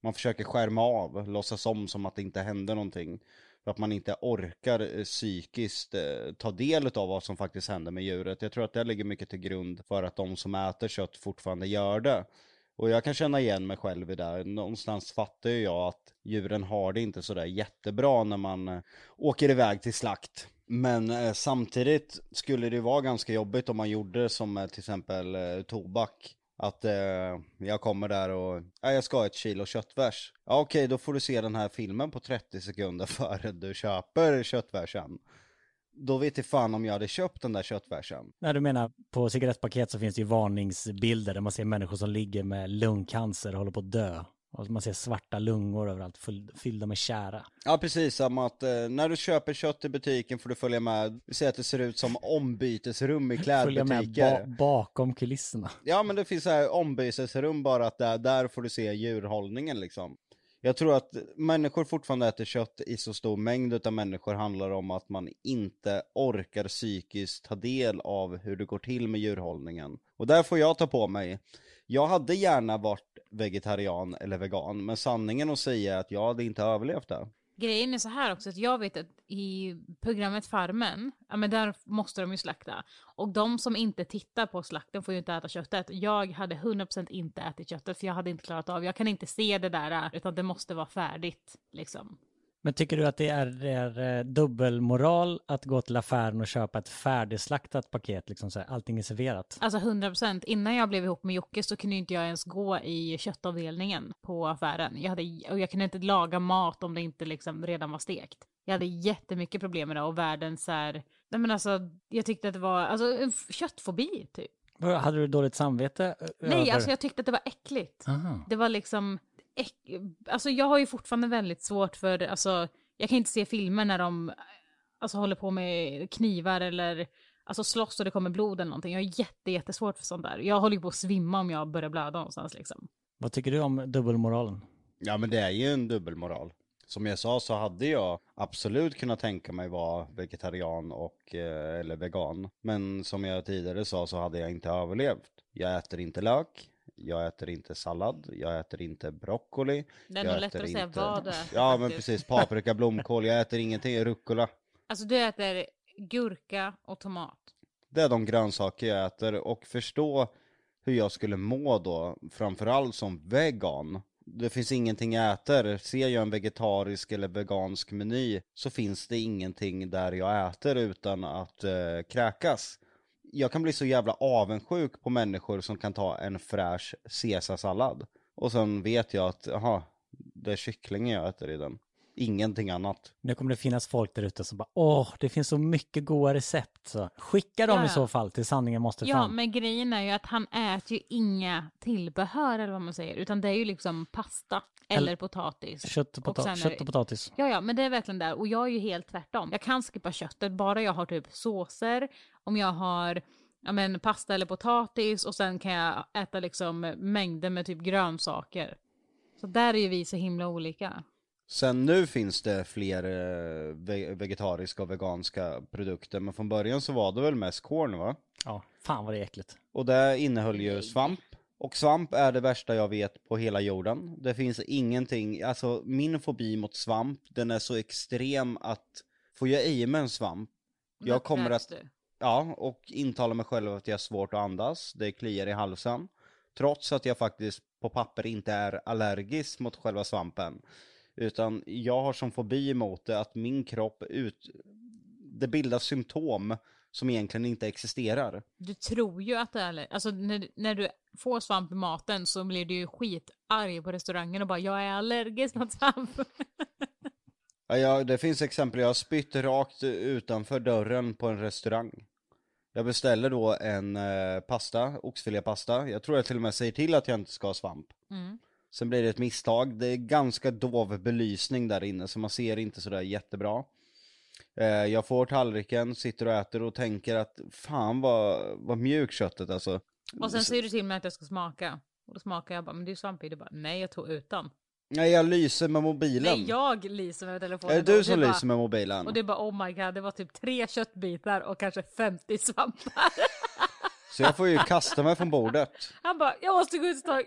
man försöker skärma av, låtsas om som att det inte händer någonting. För att man inte orkar psykiskt ta del av vad som faktiskt händer med djuret. Jag tror att det ligger mycket till grund för att de som äter kött fortfarande gör det. Och jag kan känna igen mig själv i det. Någonstans fattar ju jag att djuren har det inte sådär jättebra när man eh, åker iväg till slakt. Men eh, samtidigt skulle det vara ganska jobbigt om man gjorde som eh, till exempel eh, tobak. Att eh, jag kommer där och, ja, jag ska ha ett kilo köttfärs. Ja okej, då får du se den här filmen på 30 sekunder före du köper köttfärsen. Då vet jag fan om jag hade köpt den där köttfärsen. När du menar på cigarettpaket så finns det ju varningsbilder där man ser människor som ligger med lungcancer och håller på att dö. Och man ser svarta lungor överallt fyllda med kära. Ja precis, som att eh, när du köper kött i butiken får du följa med, vi säger att det ser ut som ombytesrum i Följa med klädbutiker. ba- bakom kulisserna. Ja men det finns så här ombytesrum bara att där, där får du se djurhållningen liksom. Jag tror att människor fortfarande äter kött i så stor mängd utan människor handlar om att man inte orkar psykiskt ta del av hur det går till med djurhållningen. Och där får jag ta på mig. Jag hade gärna varit vegetarian eller vegan, men sanningen att säga är att jag hade inte överlevt det. Grejen är så här också, att jag vet att i programmet Farmen, ja men där måste de ju slakta. Och de som inte tittar på slakten får ju inte äta köttet. Jag hade 100% inte ätit köttet, för jag hade inte klarat av, jag kan inte se det där, utan det måste vara färdigt, liksom. Men tycker du att det är, är eh, dubbelmoral att gå till affären och köpa ett färdigslaktat paket, liksom så här, allting är serverat? Alltså 100%, innan jag blev ihop med Jocke så kunde inte jag ens gå i köttavdelningen på affären. Jag, hade, och jag kunde inte laga mat om det inte liksom redan var stekt. Jag hade jättemycket problem med det och världens så här, nej men alltså, jag tyckte att det var, alltså en köttfobi typ. Hade du dåligt samvete? Nej, över- alltså jag tyckte att det var äckligt. Aha. Det var liksom. Alltså jag har ju fortfarande väldigt svårt för, alltså jag kan inte se filmer när de alltså, håller på med knivar eller alltså slåss och det kommer blod eller någonting. Jag har jätte, jättesvårt för sånt där. Jag håller ju på att svimma om jag börjar blöda någonstans liksom. Vad tycker du om dubbelmoralen? Ja men det är ju en dubbelmoral. Som jag sa så hade jag absolut kunnat tänka mig vara vegetarian och, eh, eller vegan. Men som jag tidigare sa så hade jag inte överlevt. Jag äter inte lök, jag äter inte sallad, jag äter inte broccoli. Det är nog lättare att säga vad du äter. Ja men precis, paprika, blomkål, jag äter ingenting, rucola. Alltså du äter gurka och tomat. Det är de grönsaker jag äter och förstå hur jag skulle må då, framförallt som vegan. Det finns ingenting jag äter. Ser jag en vegetarisk eller vegansk meny så finns det ingenting där jag äter utan att eh, kräkas. Jag kan bli så jävla avundsjuk på människor som kan ta en fräsch caesarsallad. Och sen vet jag att, jaha, det är kyckling jag äter i den. Ingenting annat. Nu kommer det finnas folk där ute som bara åh, det finns så mycket goda recept. Så skicka dem Ja, i ja. så fall till sanningen måste Ja, fram. men grejen är ju att han äter ju inga tillbehör eller vad man säger, utan det är ju liksom pasta eller, Eller- potatis. Kött och, Och pota- är kött det- och potatis. Ja, ja, men det är verkligen där. Och jag är ju helt tvärtom. Jag kan skippa köttet bara jag har typ såser, om jag har ja, men, pasta eller potatis och sen kan jag äta liksom mängder med typ grönsaker. Så där är ju vi så himla olika. Sen nu finns det fler eh, ve- vegetariska och veganska produkter, men från början så var det väl mest korn va? Ja, fan vad det är äckligt. Och det innehöll ju svamp. Och svamp är det värsta jag vet på hela jorden. Det finns ingenting, alltså min fobi mot svamp, den är så extrem att får jag i mig en svamp, jag kommer att, du. ja, och intala mig själv att jag har svårt att andas, det kliar i halsen. Trots att jag faktiskt på papper inte är allergisk mot själva svampen. Utan jag har som fobi emot det att min kropp ut, det bildas symptom som egentligen inte existerar. Du tror ju att det är, alltså när, när du får svamp i maten så blir du ju skitarg på restaurangen och bara jag är allergisk mot svamp. Ja, det finns exempel, jag har spytt rakt utanför dörren på en restaurang. Jag beställer då en eh, pasta, oxfilépasta. Jag tror jag till och med säger till att jag inte ska ha svamp. Mm. Sen blir det ett misstag. Det är ganska dov belysning där inne så man ser inte sådär jättebra. Eh, jag får tallriken, sitter och äter och tänker att fan vad, vad mjukt köttet alltså. Och sen säger du till mig att jag ska smaka. Och då smakar jag bara, men det är ju i. Du bara, nej jag tog utan. Nej jag lyser med mobilen. Nej, jag lyser med telefonen. är det du som bara- lyser med mobilen? Och det är bara, oh my god, det var typ tre köttbitar och kanske 50 svampar. Så jag får ju kasta mig från bordet. Han bara, jag måste gå ut ett tag.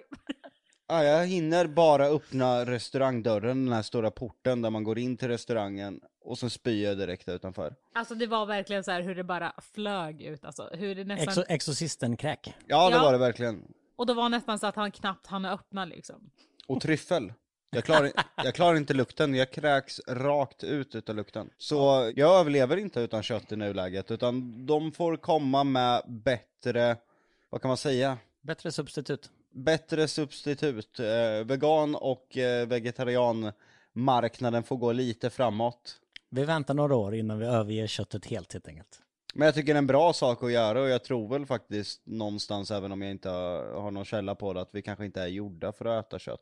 Ja, jag hinner bara öppna restaurangdörren, den här stora porten där man går in till restaurangen och sen spyr jag direkt utanför. Alltså det var verkligen så här hur det bara flög ut. Alltså hur det nästan... Exo Exorcisten-kräk. Ja, det Ja. var det verkligen. Och då var nästan så att han knappt hann öppna liksom. Och tryffel. Jag klarar, jag klarar inte lukten, jag kräks rakt ut utav lukten. Så jag överlever inte utan kött i nuläget, utan de får komma med bättre, vad kan man säga? Bättre substitut. Bättre substitut. Eh, vegan och eh, vegetarianmarknaden får gå lite framåt. Vi väntar några år innan vi överger köttet helt helt enkelt. Men jag tycker det är en bra sak att göra och jag tror väl faktiskt någonstans, även om jag inte har någon källa på det, att vi kanske inte är gjorda för att äta kött.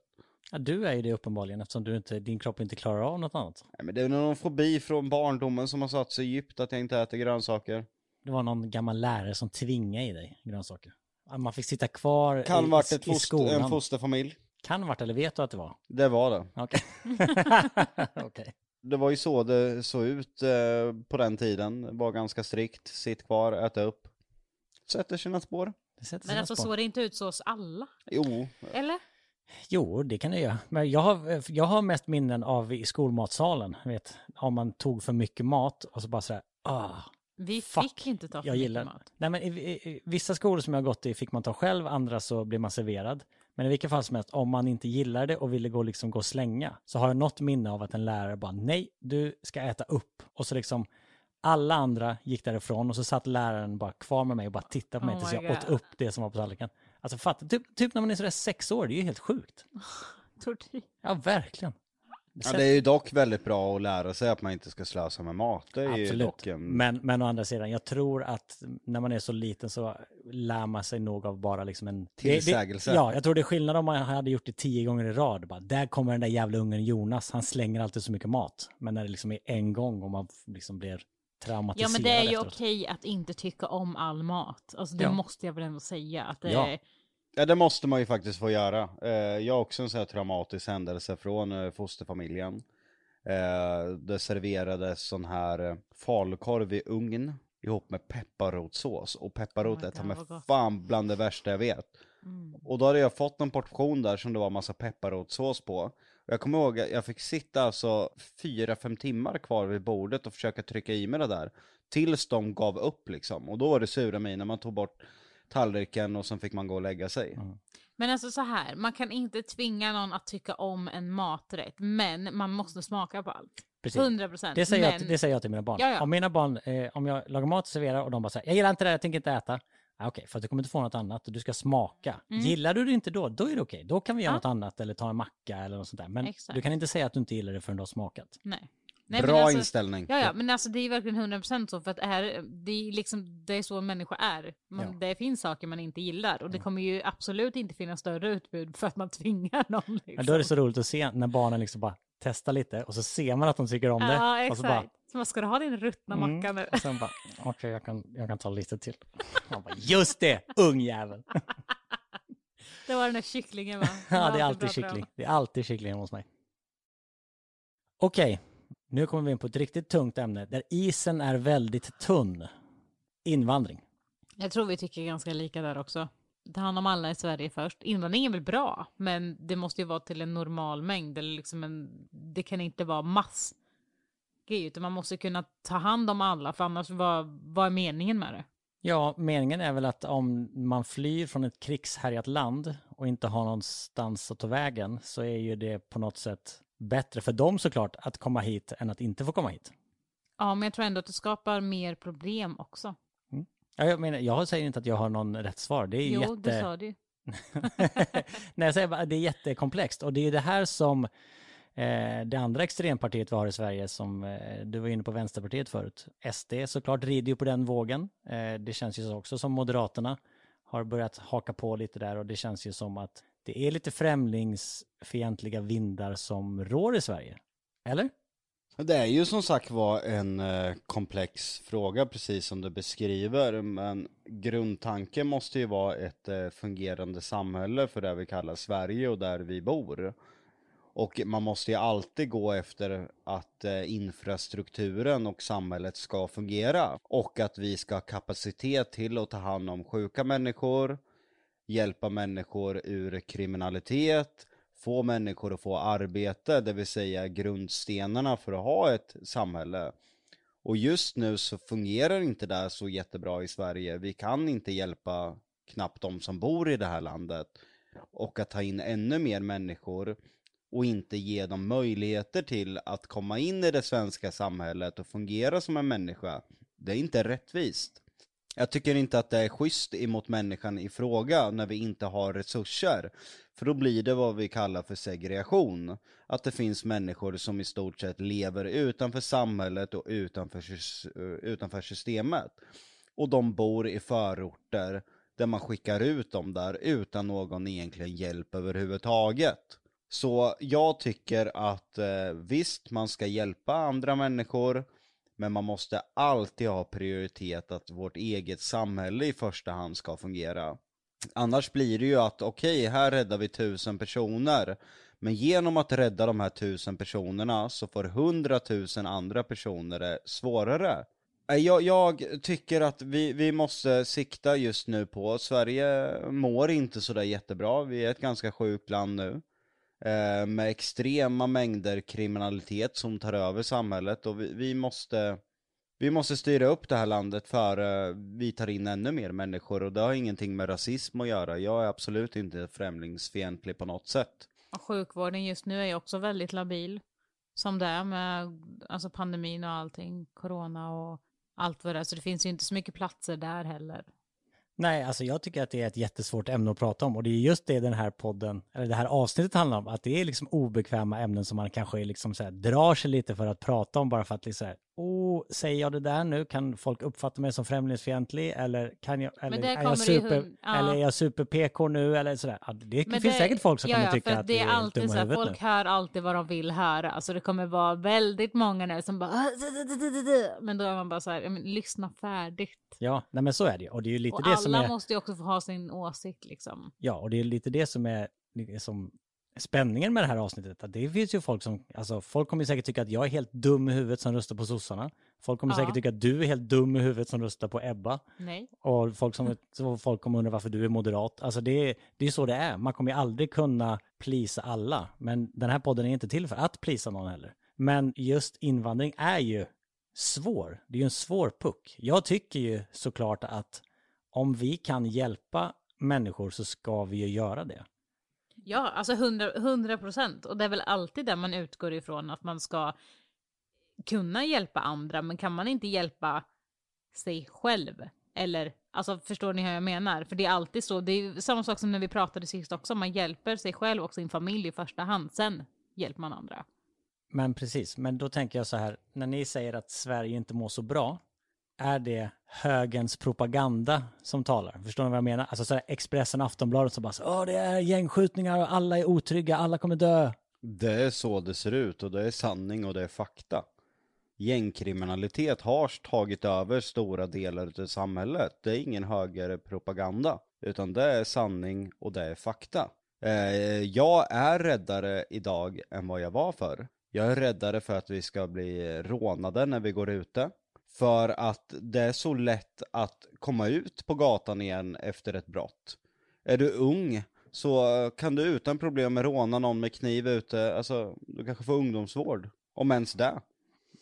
Ja, du är ju det uppenbarligen eftersom du inte, din kropp inte klarar av något annat. Nej, men det är någon fobi från barndomen som har satt sig djupt att jag inte äter grönsaker. Det var någon gammal lärare som tvingade i dig grönsaker. Man fick sitta kvar Kan i, varit ett i foster, skolan. en fosterfamilj. Kan varit, eller vet du att det var? Det var det. Okej. Okej. Det var ju så det såg ut eh, på den tiden. Det var ganska strikt. Sitt kvar, äta upp. Sätter sina spår. Det sätter Men sina alltså spår. såg det inte ut så hos alla? Jo, Eller? Jo, det kan det göra. Men jag har, jag har mest minnen av i skolmatsalen, vet, om man tog för mycket mat och så bara sådär, ah, Vi Fuck. fick inte ta för jag mycket gillar mat. Nej men i, i, vissa skolor som jag har gått i fick man ta själv, andra så blir man serverad. Men i vilket fall som helst, om man inte gillar det och ville gå, liksom, gå och slänga, så har jag något minne av att en lärare bara, nej, du ska äta upp. Och så liksom, alla andra gick därifrån och så satt läraren bara kvar med mig och bara tittade på mig Oh tills jag åt God. upp det som var på tallriken. Alltså fatta, typ, typ när man är sådär sex år, det är ju helt sjukt. Tortyr. Ja, verkligen. Ja, det är ju dock väldigt bra att lära sig att man inte ska slösa med mat. Det är Absolut. dock en... Men, men å andra sidan, jag tror att när man är så liten så lär man sig nog av bara liksom en... Tillsägelse. Det, det, ja, jag tror det är skillnad om man hade gjort det tio gånger i rad. Bara, där kommer den där jävla ungen Jonas, han slänger alltid så mycket mat. Men när det liksom är en gång och man liksom blir traumatiserad Ja men det är ju efteråt. okej att inte tycka om all mat. Alltså det Ja. måste jag väl ändå säga. Att det Ja. är... Ja det måste man ju faktiskt få göra. Eh, jag har också en sån här traumatisk händelse från eh, fosterfamiljen. Eh, det serverades sån här falukorv i ugn ihop med pepparrotssås. Och pepparrot Oh är ta mig fan bland det värsta jag vet. Mm. Och då hade jag fått en portion där som det var massa pepparrotssås på. Och jag kommer ihåg att jag fick sitta alltså fyra, fem timmar kvar vid bordet och försöka trycka i mig det där. Tills de gav upp liksom. Och då var det sura mig när man tog bort tallriken och sen fick man gå och lägga sig. Men alltså så här, man kan inte tvinga någon att tycka om en maträtt, men man måste smaka på allt. Precis. 100 procent. Det säger, men... jag, det säger jag till mina barn. Ja, ja. Om mina barn, eh, om jag lagar mat och serverar och de bara säger jag gillar inte det, jag tänker inte äta. Ah, Okej, för att du kommer inte få något annat och du ska smaka. Mm. Gillar du det inte då, då är det okej. Då kan vi göra Ja. något annat eller ta en macka eller något sånt där. Men Exakt. du kan inte säga att du inte gillar det förrän du har smakat. Nej. Nej, Bra alltså, inställning. Ja, ja, men alltså det är verkligen 100% så, för att det är, det är, liksom, det är så människor är. Man, Ja. Det finns saker man inte gillar och det kommer ju absolut inte finnas större utbud för att man tvingar någon. Liksom. Men då är det så roligt att se när barnen liksom bara testar lite och så ser man att de tycker om det. Ja, och exakt. så bara, Så vad ska du ha din ruttna Mm. macka nu? och sen bara, okej jag, kan, jag kan ta lite till. Man bara, just det, ungjävel. Det var den där kycklingen va? Ja, det är alltid kyckling. Det är alltid kyckling hos mig. Okej, nu kommer vi in på ett riktigt tungt ämne där isen är väldigt tunn. Invandring. Jag tror vi tycker ganska lika där också. Ta hand om alla i Sverige först. Invandring är väl bra, men det måste ju vara till en normal mängd. Eller liksom en, det kan inte vara mass grej, utan man måste kunna ta hand om alla, för annars vad, vad är meningen med det? Ja, meningen är väl att om man flyr från ett krigshärjat land och inte har någonstans att ta vägen så är ju det på något sätt bättre för dem såklart att komma hit än att inte få komma hit. Ja, men jag tror ändå att det skapar mer problem också. Ja, jag, menar, jag säger inte att jag har någon rätt svar. Det är Jo, jätte... det sa du. Nej, jag säger bara, det är jättekomplext och det är det här som Eh, det andra extrempartiet vi har i Sverige som eh, du var inne på Vänsterpartiet förut. SD såklart rider ju på den vågen. Eh, det känns ju också som Moderaterna har börjat haka på lite där och det känns ju som att det är lite främlingsfientliga vindar som rår i Sverige. Eller? Det är ju som sagt var en eh, komplex fråga precis som du beskriver men grundtanken måste ju vara ett eh, fungerande samhälle för det vi kallar Sverige och där vi bor. Och man måste ju alltid gå efter att eh, infrastrukturen och samhället ska fungera och att vi ska ha kapacitet till att ta hand om sjuka människor, hjälpa människor ur kriminalitet, få människor att få arbete, det vill säga grundstenarna för att ha ett samhälle. Och just nu så fungerar inte det så jättebra i Sverige. Vi kan inte hjälpa knappt de som bor i det här landet. Och att ta in ännu mer människor och inte ge dem möjligheter till att komma in i det svenska samhället och fungera som en människa. Det är inte rättvist. Jag tycker inte att det är schysst emot människan i fråga när vi inte har resurser. För då blir det vad vi kallar för segregation. Att det finns människor som i stort sett lever utanför samhället och utanför, utanför systemet. Och de bor i förorter där man skickar ut dem där utan någon egentligen hjälp överhuvudtaget. Så jag tycker att eh, visst, man ska hjälpa andra människor, men man måste alltid ha prioritet att vårt eget samhälle i första hand ska fungera. Annars blir det ju att okej, okay, här räddar vi tusen personer. Men genom att rädda de här tusen personerna så får hundratusen andra personer det svårare. Äh, jag, jag, tycker att vi, vi måste sikta just nu på, Sverige mår inte sådär jättebra, vi är ett ganska sjukt land nu. Eh, med extrema mängder kriminalitet som tar över samhället och vi, vi, måste vi måste styra upp det här landet för eh, vi tar in ännu mer människor och det har ingenting med rasism att göra. Jag är absolut inte främlingsfientlig på något sätt. Och sjukvården just nu är också väldigt labil. Som det är med alltså pandemin och allting, corona och allt vad det är. Så det finns ju inte så mycket platser där heller. Nej, alltså jag tycker att det är ett jättesvårt ämne att prata om och det är just det den här podden, eller det här avsnittet handlar om, att det är liksom obekväma ämnen som man kanske liksom så här, drar sig lite för att prata om bara för att liksom, oh, säger jag det där nu, kan folk uppfatta mig som främlingsfientlig eller kan jag, eller är jag super, ja. eller är jag super PK nu eller sådär. Det Men finns det, säkert folk som ja, kommer tycka att det är, är alltid så här, folk nu. hör alltid vad de vill höra, alltså det kommer vara väldigt många nu som bara, men då är man bara så här, lyssna färdigt. Ja, nej men så är det och det är ju lite och det som är... alla måste ju också få ha sin åsikt liksom. Ja, och det är lite det som är som spänningen med det här avsnittet. Att det finns ju folk som, alltså folk kommer säkert tycka att jag är helt dum i huvudet som röstar på sossarna. Folk kommer ja. säkert tycka att du är helt dum i huvudet som röstar på Ebba. Nej. Och folk, som, folk kommer undra varför du är moderat. Alltså det är, det är så det är. Man kommer ju aldrig kunna plisa alla. Men den här podden är inte till för att plisa någon heller. Men just invandring är ju svår. Det är ju en svår puck. Jag tycker ju såklart att om vi kan hjälpa människor så ska vi ju göra det. Ja, alltså hundra procent. Och det är väl alltid där man utgår ifrån att man ska kunna hjälpa andra, men kan man inte hjälpa sig själv? Eller, alltså förstår ni hur jag menar? För det är alltid så, det är samma sak som när vi pratade sist också, man hjälper sig själv och sin familj i första hand, sen hjälper man andra. Men precis, men då tänker jag så här, när ni säger att Sverige inte mår så bra, är det högens propaganda som talar? Förstår ni vad jag menar? Alltså så här Expressen och Aftonbladet som bara så, Åh, det är gängskjutningar och alla är otrygga, alla kommer dö. Det är så det ser ut och det är sanning och det är fakta. Gängkriminalitet har tagit över stora delar av samhället. Det är ingen högerpropaganda, utan det är sanning och det är fakta. Eh, jag är räddare idag än vad jag var för. Jag är räddare för att vi ska bli rånade när vi går ute. För att det är så lätt att komma ut på gatan igen efter ett brott. Är du ung så kan du utan problem råna någon med kniv ute, alltså du kanske får ungdomsvård. Om ens det.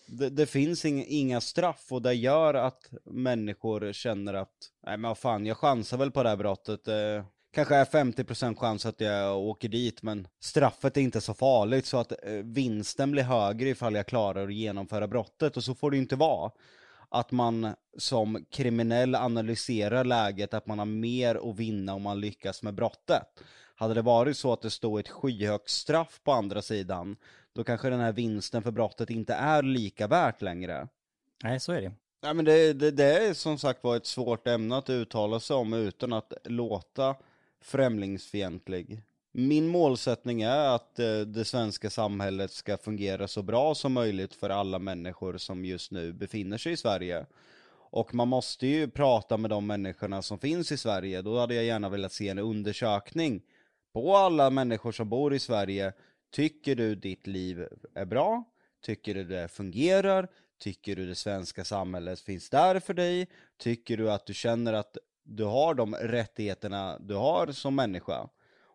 Det, det finns inga, inga straff och det gör att människor känner att, nej men vad fan, jag chansar väl på det här brottet. Eh, kanske är 50% chans att jag åker dit, men straffet är inte så farligt så att eh, vinsten blir högre ifall jag klarar att genomföra brottet och så får det inte vara att man som kriminell analyserar läget, att man har mer att vinna om man lyckas med brottet. Hade det varit så att det stod ett skyhögt straff på andra sidan, då kanske den här vinsten för brottet inte är lika värt längre. Nej, så är det. Nej men det, det, det är som sagt var ett svårt ämne att uttala sig om utan att låta främlingsfientlig. Min målsättning är att eh, det svenska samhället ska fungera så bra som möjligt för alla människor som just nu befinner sig i Sverige. Och man måste ju prata med de människorna som finns i Sverige. Då hade jag gärna velat se en undersökning på alla människor som bor i Sverige. Tycker du ditt liv är bra? Tycker du det fungerar? Tycker du det svenska samhället finns där för dig? Tycker du att du känner att du har de rättigheterna du har som människa?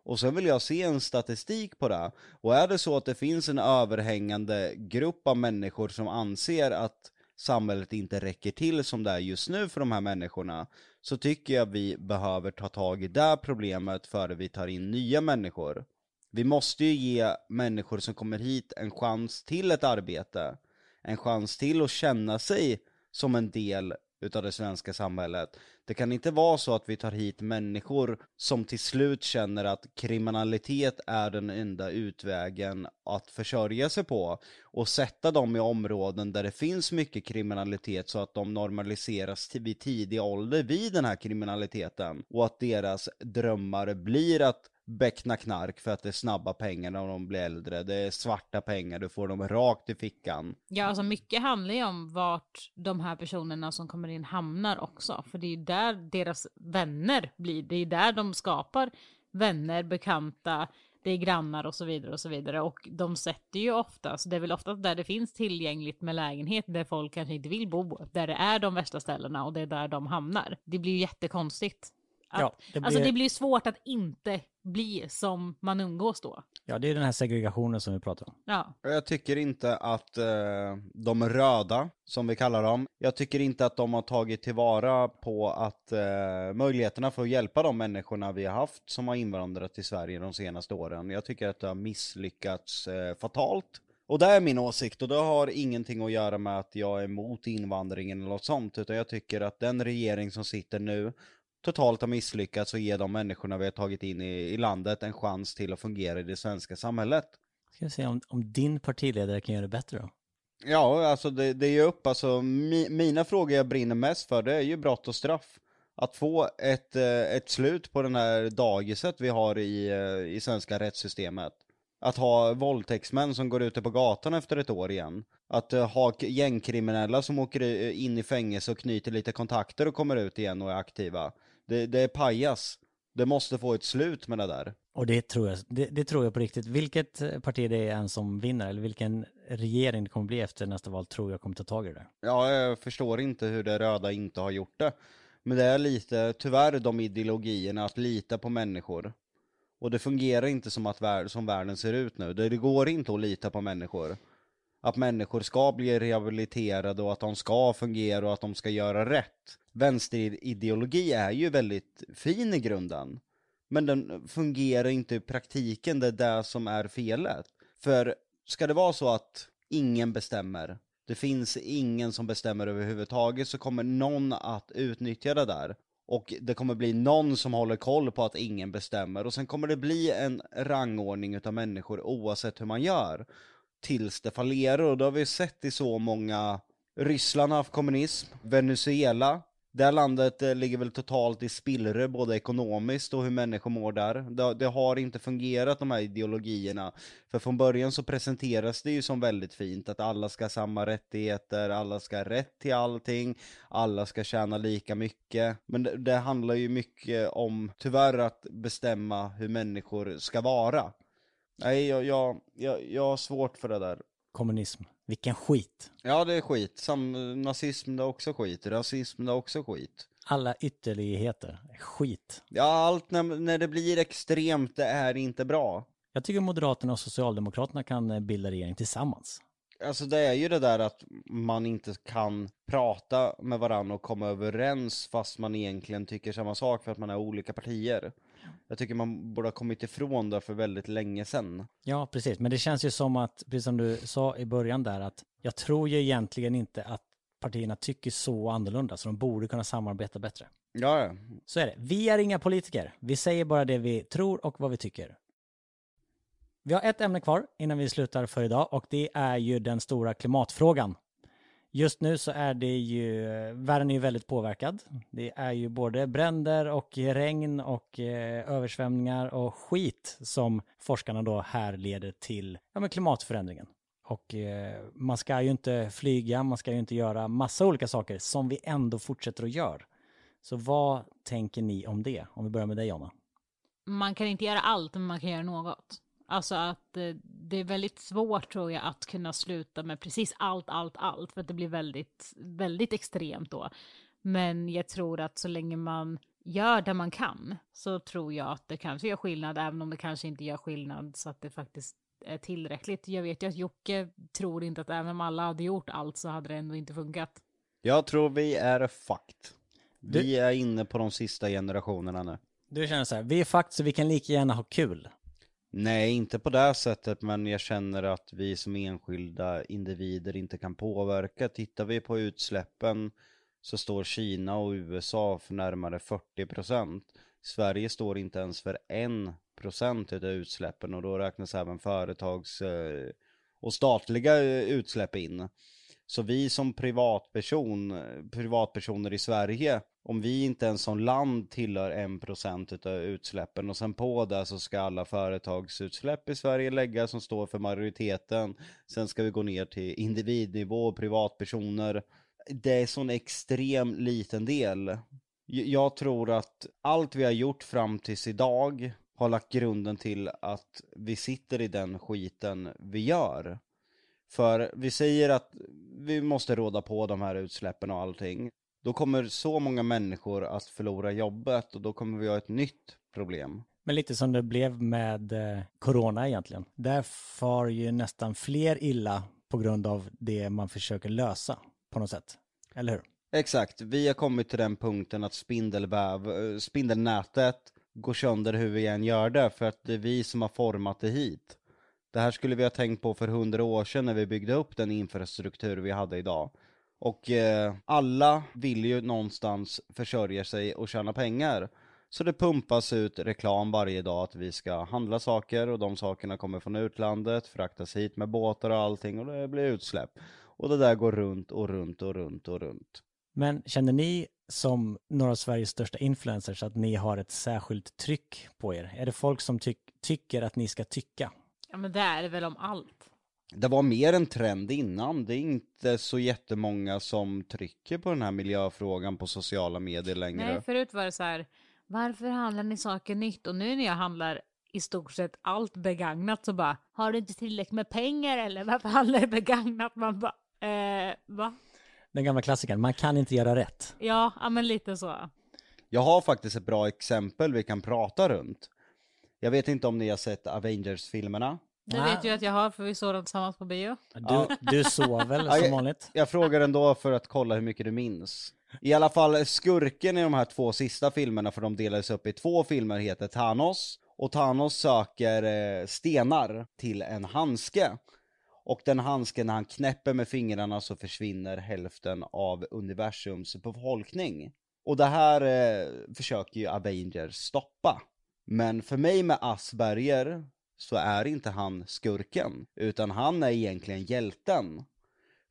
Och sen vill jag se en statistik på det. Och är det så att det finns en överhängande grupp av människor som anser att samhället inte räcker till som det är just nu för de här människorna, så tycker jag vi behöver ta tag i det problemet före vi tar in nya människor. Vi måste ju ge människor som kommer hit en chans till ett arbete, en chans till att känna sig som en del utav det svenska samhället. Det kan inte vara så att vi tar hit människor som till slut känner att kriminalitet är den enda utvägen att försörja sig på och sätta dem i områden där det finns mycket kriminalitet så att de normaliseras vid tidig ålder vid den här kriminaliteten och att deras drömmar blir att beckna knark för att det är snabba pengar när de blir äldre. Det är svarta pengar, du får dem rakt i fickan. Ja, alltså mycket handlar ju om vart de här personerna som kommer in hamnar också. För det är ju där deras vänner blir. Det är ju där de skapar vänner, bekanta, det är grannar och så vidare och så vidare. Och de sätter ju oftast, det är väl oftast där det finns tillgängligt med lägenhet där folk kanske inte vill bo, där det är de värsta ställena och det är där de hamnar. Det blir ju jättekonstigt. Att, Ja, det blir- Alltså det blir svårt att inte bli som man umgås då. Ja, det är den här segregationen som vi pratar om. Ja. Och Jag tycker inte att eh, de röda, som vi kallar dem, jag tycker inte att de har tagit tillvara på att eh, möjligheterna för att hjälpa de människorna vi har haft som har invandrat till Sverige de senaste åren. Jag tycker att det har misslyckats eh, fatalt. Och det är min åsikt och det har ingenting att göra med att jag är emot invandringen eller något sånt, utan jag tycker att den regering som sitter nu totalt har misslyckats och ge de människorna vi har tagit in i, i landet en chans till att fungera i det svenska samhället. Ska vi se om, om din partiledare kan göra det bättre då? Ja, alltså det, det är ju upp, alltså mi, mina frågor jag brinner mest för det är ju brott och straff. Att få ett, eh, ett slut på den här dagiset vi har i, eh, i svenska rättssystemet. Att ha våldtäktsmän som går ute på gatan efter ett år igen. Att eh, ha gängkriminella som åker in i fängelse och knyter lite kontakter och kommer ut igen och är aktiva. Det, det är pajas. Det måste få ett slut med det där. Och det tror jag, det, det tror jag på riktigt. Vilket parti det är än som vinner, eller vilken regering det kommer bli efter nästa val, tror jag kommer ta tag i det. Ja, jag förstår inte hur det röda inte har gjort det. Men det är lite, tyvärr, de ideologierna att lita på människor. Och det fungerar inte som, att värld, som världen ser ut nu. Det, det går inte att lita på människor. Att människor ska bli rehabiliterade och att de ska fungera och att de ska göra rätt. Vänsterideologi är ju väldigt fin i grunden. Men den fungerar inte i praktiken, det är det som är felet. För ska det vara så att ingen bestämmer, det finns ingen som bestämmer överhuvudtaget, så kommer någon att utnyttja det där. Och det kommer bli någon som håller koll på att ingen bestämmer, och sen kommer det bli en rangordning utav människor oavsett hur man gör. Tills det fallerar, och det har vi sett i så många Ryssland har haft kommunism, Venezuela, det här landet eh, ligger väl totalt i spillror både ekonomiskt och hur människor mår där. Det, det har inte fungerat de här ideologierna. För från början så presenteras det ju som väldigt fint att alla ska ha samma rättigheter, alla ska ha rätt till allting, alla ska tjäna lika mycket. Men det, det handlar ju mycket om, tyvärr, att bestämma hur människor ska vara. Nej, jag, jag, jag, jag har svårt för det där. Kommunism, vilken skit. Ja, det är skit. Sam, nazism det är också skit. Rasism det är också skit. Alla ytterligheter, skit. Ja, allt när, när det blir extremt, det är inte bra. Jag tycker Moderaterna och Socialdemokraterna kan eh, bilda regering tillsammans. Alltså det är ju det där att man inte kan prata med varandra och komma överens fast man egentligen tycker samma sak för att man är olika partier. Jag tycker man borde ha kommit ifrån det för väldigt länge sedan. Ja, precis. Men det känns ju som att, precis som du sa i början där, att jag tror ju egentligen inte att partierna tycker så annorlunda, så de borde kunna samarbeta bättre. Ja, ja. Så är det. Vi är inga politiker. Vi säger bara det vi tror och vad vi tycker. Vi har ett ämne kvar innan vi slutar för idag och det är ju den stora klimatfrågan. Just nu så är det ju, världen är ju väldigt påverkad. Det är ju både bränder och regn och eh, översvämningar och skit som forskarna då här leder till ja, men klimatförändringen. Och eh, man ska ju inte flyga, man ska ju inte göra massa olika saker som vi ändå fortsätter att göra. Så vad tänker ni om det? Om vi börjar med dig Jonna. Man kan inte göra allt, men man kan göra något. Alltså att eh, det är väldigt svårt tror jag att kunna sluta med precis allt, allt, allt. För att det blir väldigt, väldigt extremt då. Men jag tror att så länge man gör det man kan så tror jag att det kanske gör skillnad, även om det kanske inte gör skillnad så att det faktiskt är tillräckligt. Jag vet ju att Jocke tror inte att även om alla hade gjort allt så hade det ändå inte funkat. Jag tror vi är. Du- Vi är inne på de sista generationerna nu. Du känner så här, vi är fakt så vi kan lika gärna ha kul. Nej, inte på det sättet, men jag känner att vi som enskilda individer inte kan påverka. Tittar vi på utsläppen så står Kina och USA för närmare 40 procent. Sverige står inte ens för 1 procent av utsläppen och då räknas även företags eh, och statliga eh, utsläpp in. Så vi som privatperson, privatpersoner i Sverige, om vi inte ens som land tillhör 1% utav utsläppen och sen på det så ska alla företagsutsläpp i Sverige läggas som står för majoriteten. Sen ska vi gå ner till individnivå, privatpersoner. Det är sån extrem liten del. Jag tror att allt vi har gjort fram tills idag har lagt grunden till att vi sitter i den skiten vi gör. För vi säger att vi måste råda på de här utsläppen och allting. Då kommer så många människor att förlora jobbet och då kommer vi ha ett nytt problem. Men lite som det blev med eh, corona egentligen. Där far ju nästan fler illa på grund av det man försöker lösa på något sätt. Eller hur? Exakt, vi har kommit till den punkten att spindelväv, eh, spindelnätet går sönder hur vi än gör det för att det är vi som har format det hit. Det här skulle vi ha tänkt på för hundra år sedan när vi byggde upp den infrastruktur vi hade idag. Och eh, alla vill ju någonstans försörja sig och tjäna pengar. Så det pumpas ut reklam varje dag att vi ska handla saker och de sakerna kommer från utlandet, fraktas hit med båtar och allting och det blir utsläpp. Och det där går runt och runt och runt och runt. Men känner ni som några av Sveriges största influencers att ni har ett särskilt tryck på er? Är det folk som ty tycker att ni ska tycka? Ja, men det är det väl om allt. Det var mer en trend innan, det är inte så jättemånga som trycker på den här miljöfrågan på sociala medier längre. Nej, förut var det så här, varför handlar ni saker nytt? Och nu när jag handlar i stort sett allt begagnat så bara, har du inte tillräckligt med pengar eller varför handlar du begagnat? Man bara, eh, va? Den gamla klassikern, man kan inte göra rätt. Ja, ja men lite så. Jag har faktiskt ett bra exempel vi kan prata runt. Jag vet inte om ni har sett Avengers-filmerna? Det vet ju att jag har, för vi såg dem tillsammans på bio. Du, du sov väl som jag- vanligt? Jag frågar ändå för att kolla hur mycket du minns. I alla fall skurken i de här två sista filmerna, för de delades upp i två filmer, heter Thanos. Och Thanos söker eh, stenar till en handske. Och den handsken, när han knäpper med fingrarna så försvinner hälften av universums befolkning. Och det här eh, försöker ju Avengers stoppa. Men för mig med Asperger så är inte han skurken, utan han är egentligen hjälten.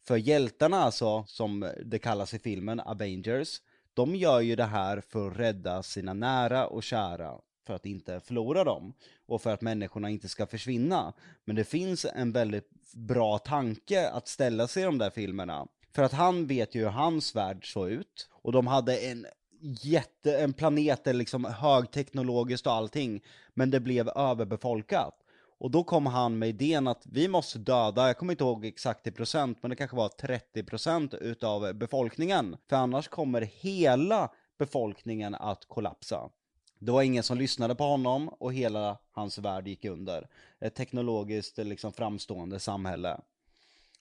För hjältarna alltså, som det kallas i filmen, Avengers, de gör ju det här för att rädda sina nära och kära, för att inte förlora dem. Och för att människorna inte ska försvinna. Men det finns en väldigt bra tanke att ställa sig i de där filmerna. För att han vet ju hur hans värld såg ut. Och de hade en jätte, en planet där liksom högteknologiskt och allting. Men det blev överbefolkat. Och då kom han med idén att vi måste döda, jag kommer inte ihåg exakt i procent, men det kanske var 30% utav befolkningen. För annars kommer hela befolkningen att kollapsa. Det var ingen som lyssnade på honom och hela hans värld gick under. Ett teknologiskt liksom framstående samhälle.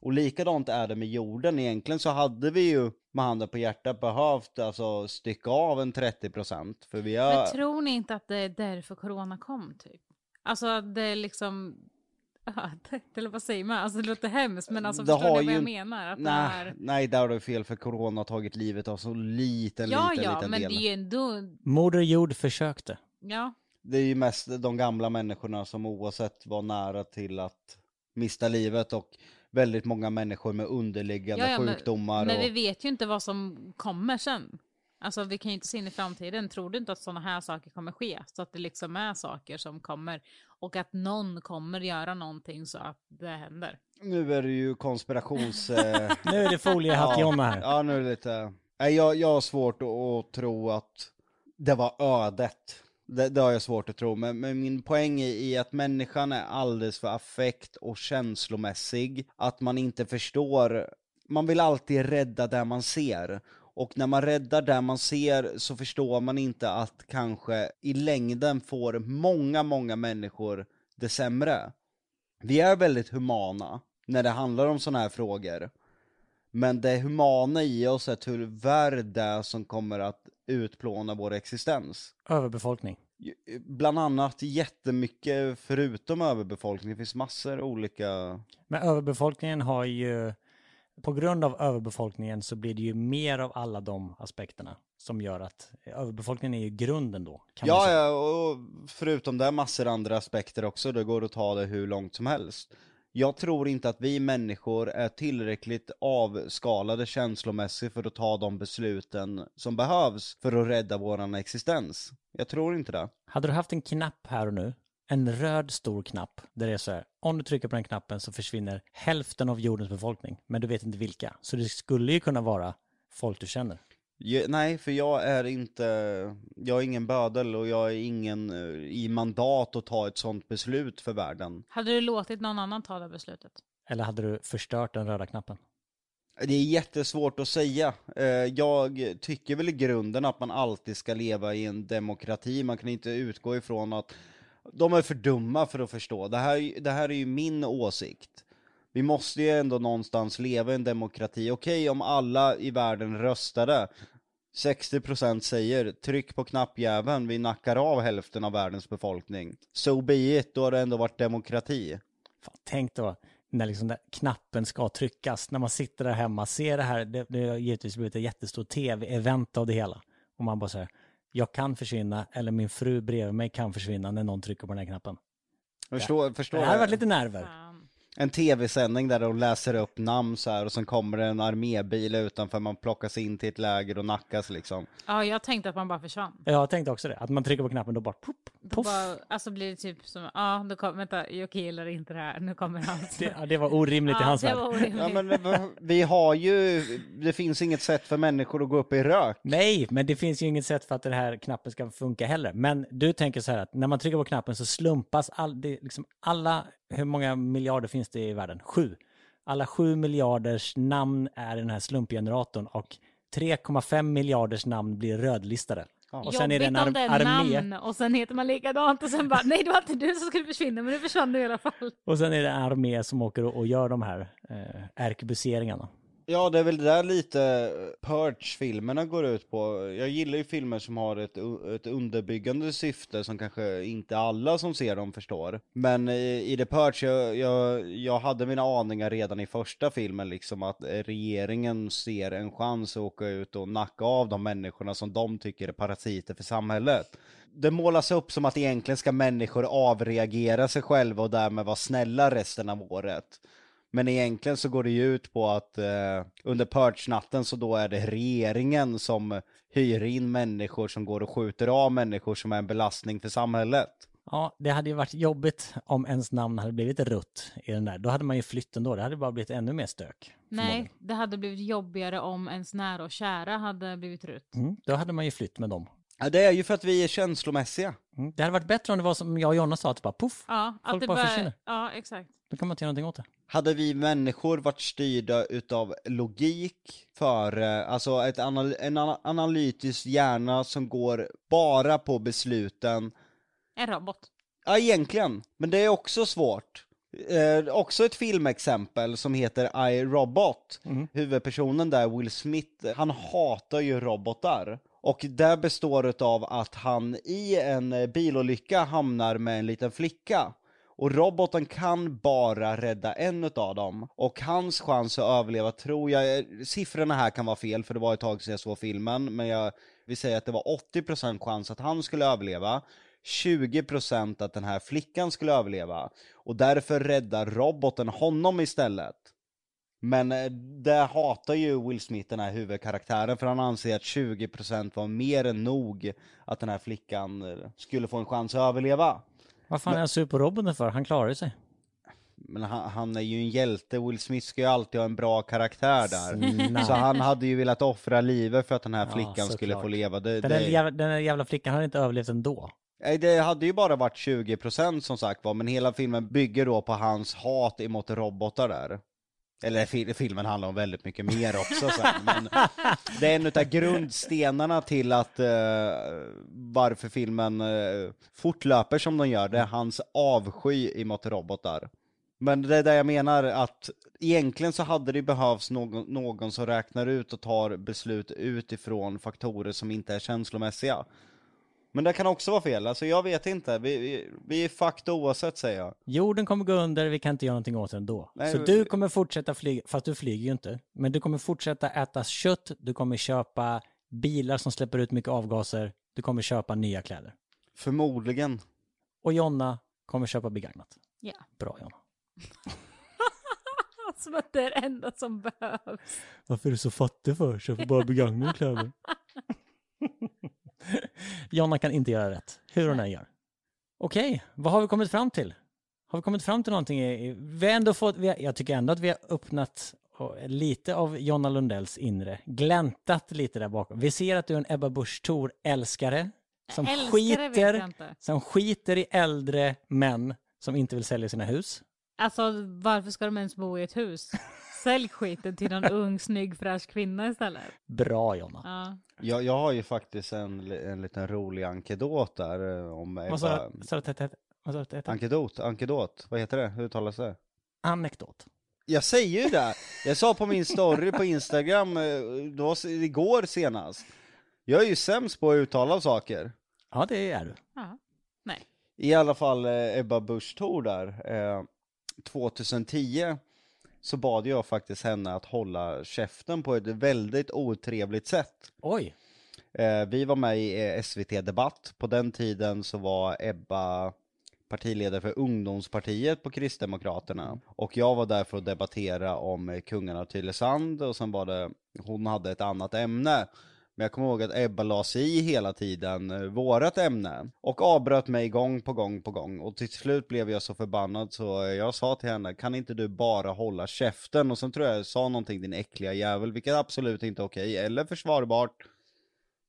Och likadant är det med jorden, egentligen så hade vi ju med handen på hjärtat behövt alltså stycka av en 30% för vi har... Men tror ni inte att det är därför corona kom typ? Alltså det är liksom, ja, det- eller vad säger man? Alltså det låter hemskt men alltså Det förstår ni vad ju jag en- menar? Att det Nej, är... nej, där har du fel för corona har tagit livet av så liten, Ja, liten, ja, liten men del. det är ju ändå, Moder Jord försökte. ja. det är ju mest de gamla människorna som oavsett var nära till att mista livet och väldigt många människor med underliggande Ja, ja, men- sjukdomar. Men och... vi vet ju inte vad som kommer sen. Alltså vi kan ju inte se in i framtiden. Tror du inte att sådana här saker kommer ske? Så att det liksom är saker som kommer. Och att någon kommer göra någonting så att det händer. Nu är det ju konspirations... eh, Nu är det foliehatt-Jonna här. Ja, nu är det lite... Nej, jag, jag har svårt att, att tro att det var ödet. Det, det har jag svårt att tro, men, men min poäng är i att människan är alldeles för affekt och känslomässig. Att man inte förstår, man vill alltid rädda det man ser. Och när man räddar det man ser så förstår man inte att kanske i längden får många, många människor det sämre. Vi är väldigt humana när det handlar om sådana här frågor. Men det humana i oss är tyvärr det som kommer att utplåna vår existens. Överbefolkning. Bland annat jättemycket förutom överbefolkning, det finns massor olika... Men överbefolkningen har ju, på grund av överbefolkningen så blir det ju mer av alla de aspekterna som gör att överbefolkningen är ju grunden då. Ja, ja, och förutom det massor andra aspekter också, det går att ta det hur långt som helst. Jag tror inte att vi människor är tillräckligt avskalade känslomässigt för att ta de besluten som behövs för att rädda våran existens. Jag tror inte det. Hade du haft en knapp här och nu, en röd stor knapp, där det är så här, om du trycker på den knappen så försvinner hälften av jordens befolkning, men du vet inte vilka. Så det skulle ju kunna vara folk du känner. Nej, för jag är inte, jag är ingen bödel och jag är ingen eh, i mandat att ta ett sånt beslut för världen. Hade du låtit någon annan ta det beslutet? Eller hade du förstört den röda knappen? Det är jättesvårt att säga. Eh, Jag tycker väl i grunden att man alltid ska leva i en demokrati. Man kan inte utgå ifrån att de är för dumma för att förstå. Det här, det här är ju min åsikt. Vi måste ju ändå någonstans leva i en demokrati. Okej, om alla i världen röstade, 60% säger tryck på knappjäveln, vi nackar av hälften av världens befolkning. So be it, då har det ändå varit demokrati. Fan, tänk då när liksom knappen ska tryckas, när man sitter där hemma, ser det här, det, det har givetvis blivit ett jättestort tv-event av det hela. Och man bara säger, jag kan försvinna, eller min fru bredvid mig kan försvinna när någon trycker på den här knappen. Förstår, Det förstår här har varit lite nerver. En tv-sändning där de läser upp namn så här och sen kommer det en armébil utanför man plockas in till ett läger och nackas liksom. Ja, jag tänkte att man bara försvann. Jag tänkte också det, att man trycker på knappen då bara pop, Då poff. bara, alltså blir det typ som, ja, då kom, vänta, jag gillar inte det här, nu kommer han. Det, ja, det var orimligt i ja, hans det värld. var orimligt. Ja men vi har ju, det finns inget sätt för människor att gå upp i rök. Nej, men det finns ju inget sätt för att den här knappen ska funka heller. Men du tänker så här att när man trycker på knappen så slumpas all, det, liksom alla, hur många miljarder finns det i världen? Sju. Alla sju miljarders namn är i den här slumpgeneratorn och 3,5 miljarders namn blir rödlistade. Och sen är det en Jobbigt om det är armé. namn och sen heter man likadant och sen bara, nej det var inte du som skulle försvinna men nu försvann du i alla fall. Och sen är det en armé som åker och, och gör de här eh, ärkebuseringarna. Ja det är väl det där lite eh, Purge-filmerna går ut på. Jag gillar ju filmer som har ett, ett underbyggande syfte som kanske inte alla som ser dem förstår. Men i, i The Purge, jag, jag, jag hade mina aningar redan i första filmen liksom att eh, regeringen ser en chans att åka ut och nacka av de människorna som de tycker är parasiter för samhället. Det målas upp som att egentligen ska människor avreagera sig själva och därmed vara snälla resten av året. Men egentligen så går det ju ut på att eh, under purge-natten så då är det regeringen som hyr in människor som går och skjuter av människor som är en belastning för samhället. Ja, det hade ju varit jobbigt om ens namn hade blivit rutt i den där. Då hade man ju flytt ändå. Det hade bara blivit ännu mer stök. Nej, det hade blivit jobbigare om ens nära och kära hade blivit rutt. Mm, då hade man ju flytt med dem. Ja, det är ju för att vi är känslomässiga. Mm. Det hade varit bättre om det var som jag och Jonna sa, att det bara poff, Ja, Folk det bara bara, försvinner. ja exakt. då kan man inte göra någonting åt det. Hade vi människor varit styrda utav logik före, alltså ett anal en ana- analytisk hjärna som går bara på besluten En robot. Ja, egentligen. Men det är också svårt. Eh, också ett filmexempel som heter I, Robot. Huvudpersonen där, Will Smith, han hatar ju robotar. Och det består av att han i en bilolycka hamnar med en liten flicka. Och roboten kan bara rädda en av dem. Och hans chans att överleva tror jag, eh, siffrorna här kan vara fel för det var ett tag sedan jag såg filmen, men jag vill säga att det var 80% chans att han skulle överleva. 20% att den här flickan skulle överleva. Och därför räddar roboten honom istället. Men eh, det hatar ju Will Smith den här huvudkaraktären för han anser att 20% var mer än nog att den här flickan eh, skulle få en chans att överleva. Vad fan är han sur på roboten för? Han klarar sig. Men han, han är ju en hjälte, Will Smith ska ju alltid ha en bra karaktär där. Snälla. Så han hade ju velat offra livet för att den här Ja, flickan skulle såklart. få leva. Det, Den det, jävla, den där jävla flickan hade inte överlevt ändå. Nej, det hade ju bara varit 20% som sagt var, men hela filmen bygger då på hans hat emot robotar där. Eller filmen handlar om väldigt mycket mer också sen, men det är en av grundstenarna till att eh, varför filmen uh, fortlöper som den gör, det är hans avsky emot robotar. Men det är det jag menar att egentligen så hade det behövts någon, någon som räknar ut och tar beslut utifrån faktorer som inte är känslomässiga. Men det kan också vara fel, alltså jag vet inte, vi, vi, vi är fucked oavsett säger jag. Jorden kommer gå under, vi kan inte göra någonting åt det ändå. Nej, så men- du kommer fortsätta flyga, fast du flyger ju inte. Men du kommer fortsätta äta kött, du kommer köpa bilar som släpper ut mycket avgaser, du kommer köpa nya kläder. Förmodligen. Och Jonna kommer köpa begagnat. Ja. Bra Jonna. Som att det är det enda som behövs. Varför är du så fattig för? Köper bara begagnade kläder. Jonna kan inte göra rätt, hur hon än gör. Okej, vad har vi kommit fram till? Har vi kommit fram till någonting? Vi har ändå fått, har, jag tycker ändå att vi har öppnat lite av Jonna Lundells inre, gläntat lite där bakom. Vi ser att du är en Ebba Busch Thor-älskare. Som Älskare skiter, som skiter i äldre män som inte vill sälja sina hus. Alltså varför ska de ens bo i ett hus? Sälj skiten till någon ung, snygg, fräsch kvinna istället. Bra Jonna. Ja. Jag, jag har ju faktiskt en, en liten rolig ankedot där eh, om Vad sa du? Vad sa? Ankedot, ankedot, vad heter det? Hur uttalas det? Anekdot. Jag säger ju det! Jag sa på min story på Instagram, eh, då, s- igår senast. Jag är ju sämst på att uttala saker. Ja, det är du. ja. Nej. I alla fall eh, Ebba Busch Thor där, eh, 2010 så bad jag faktiskt henne att hålla käften på ett väldigt otrevligt sätt. Oj. Eh, vi var med i eh, SVT Debatt, på den tiden så var Ebba partiledare för ungdomspartiet på Kristdemokraterna. Och jag var där för att debattera om eh, kungarna av Tylösand och sen var det, hon hade ett annat ämne. Men jag kommer ihåg att Ebba la sig i hela tiden eh, vårat ämne och avbröt mig gång på gång på gång och till slut blev jag så förbannad så jag sa till henne, kan inte du bara hålla käften? Och sen tror jag jag sa någonting din äckliga jävel, vilket absolut inte är okej eller försvarbart.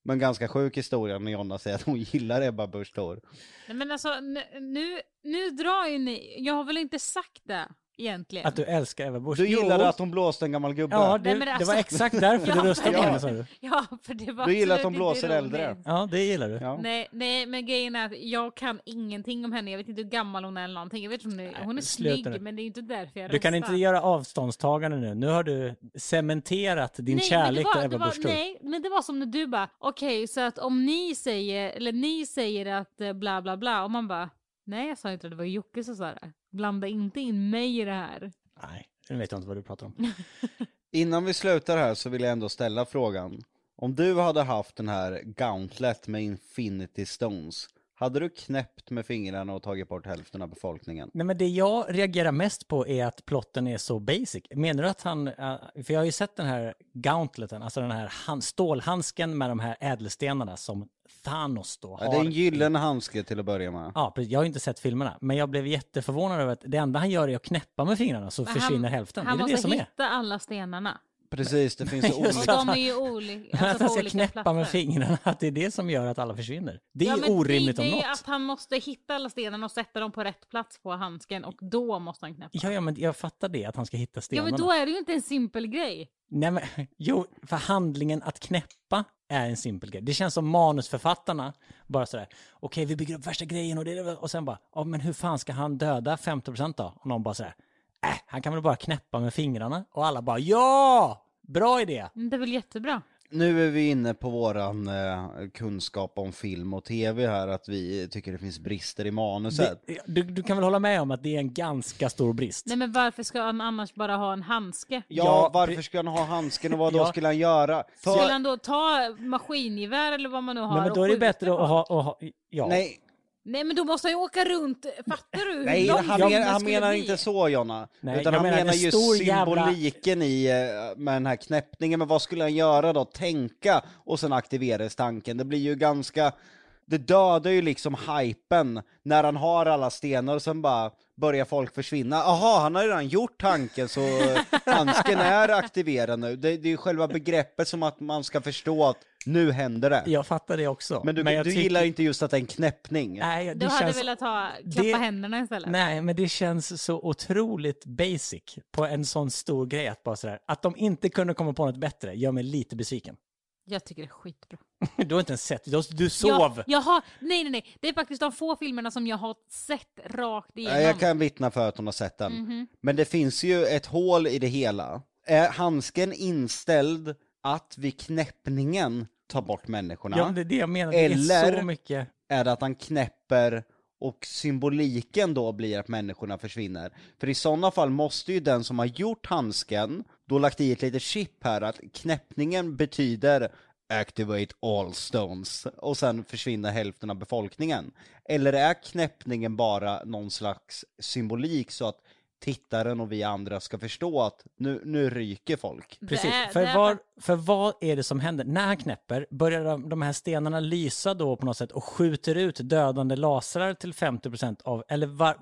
Men ganska sjuk historia när Jonna säger att hon gillar Ebba Busch Thor. Nej men alltså nu, nu drar ju ni, jag har väl inte sagt det egentligen. Att du älskar Eva Busch. Du gillade Jo. att hon blåste en gammal gubbe? Ja, det, Nej, det alltså- var exakt därför du Ja, röstade på henne sa du. Ja, för det var Du gillar att inte blåser äldre. Ja, det gillar du. Ja. Nej, nej, men grejen är att jag kan ingenting om henne. Jag vet inte hur gammal hon är eller någonting. Jag vet inte, hon är, hon snygg, nu. men det är inte därför jag Du kan röstar. inte göra avståndstagande nu. Nu har du cementerat din nej, kärlek var, till Ebba Busch. Nej, men det var som när du bara, okej, så att om ni säger, eller ni säger att eh, bla bla bla, och man bara, nej jag sa inte det, det var Jocke som sa det. Blanda inte in mig i det här. Nej, nu vet jag inte vad du pratar om. Innan vi slutar här så vill jag ändå ställa frågan. Om du hade haft den här Gauntlet med Infinity Stones, hade du knäppt med fingrarna och tagit bort hälften av befolkningen? Nej, men det jag reagerar mest på är att plotten är så basic. Menar du att han, äh, för jag har ju sett den här gauntleten, alltså den här hand, stålhandsken med de här ädelstenarna som Thanos då har. Ja, det är en gyllene handske till att börja med. Ja, precis. Jag har ju inte sett filmerna, men jag blev jätteförvånad över att det enda han gör är att knäppa med fingrarna så Men försvinner han, hälften. Han är det det måste som är? hitta alla stenarna. Precis, det finns Just Och olika... de är ju olika, att alltså han på ska olika knäppa platser. med fingrarna, att det är det som gör att alla försvinner. Det är Ja, ju orimligt det, om det något. är att han måste hitta alla stenarna och sätta dem på rätt plats på handsken och då måste han knäppa. Ja, ja, men jag fattar det, att han ska hitta Ja stenarna. men då är det ju inte en simpel grej. Nej men, jo, för handlingen att knäppa är en simpel grej. Det känns som manusförfattarna bara sådär, okej vi bygger upp värsta grejen och, det, och sen bara, ja men hur fan ska han döda 50% då? Och någon bara sådär, äh, han kan väl bara knäppa med fingrarna? Och alla bara, ja! Bra idé! Men Det är väl jättebra. Nu är vi inne på våran eh, kunskap om film och tv här, att vi tycker det finns brister i manuset. Det, du, du kan väl hålla med om att det är en ganska stor brist? Nej men varför ska han annars bara ha en handske? Ja, Ja, varför ska han ha handsken och vad då Ja. skulle han göra? För... Skulle han då ta maskingevär eller vad man nu har Nej men och då är det skjuta bättre att ha, att ha ja. Nej, Nej men då måste jag ju åka runt, fattar du Nej, långt han, men, han menar bli? inte så Jonna. Nej, utan han menar menar en ju stor jävla- symboliken i eh, med den här knäppningen. Men vad skulle han göra då? Tänka och sen aktiveras tanken. Det blir ju ganska... Det dödar ju liksom hypen när han har alla stenar och sen bara börjar folk försvinna. Aha, han har ju redan gjort tanken så handsken är aktiverad nu. Det, det är ju själva begreppet som att man ska förstå att nu händer det. Jag fattar det också. Men du, jag du tycker- gillar ju inte just att det är en knäppning. Nej, det Du hade känns... velat ha, klappa det- händerna istället? Nej, men det känns så otroligt basic på en sån stor grej att bara sådär. Att de inte kunde komma på något bättre gör mig lite besviken. Jag tycker det är skitbra. Du har inte ens sett, du, du sov. Jag, jag har, nej nej nej, det är faktiskt de få filmerna som jag har sett rakt igenom. Ja, Jag kan vittna för att hon har sett den. Mhm. Men det finns ju ett hål i det hela. Är handsken inställd att vid knäppningen ta bort människorna? Ja, det är det jag menar. Det är Eller- så mycket. Är det att han knäpper och symboliken då blir att människorna försvinner? För i sådana fall måste ju den som har gjort handsken då lagt i ett litet chip här att knäppningen betyder activate all stones och sen försvinner hälften av befolkningen. Eller är knäppningen bara någon slags symbolik så att tittaren och vi andra ska förstå att nu, nu ryker folk? Precis, är- för, fakt- för vad är det som händer? När han knäpper, börjar de, de här stenarna lysa då på något sätt och skjuter ut dödande lasrar till 50% av, eller var,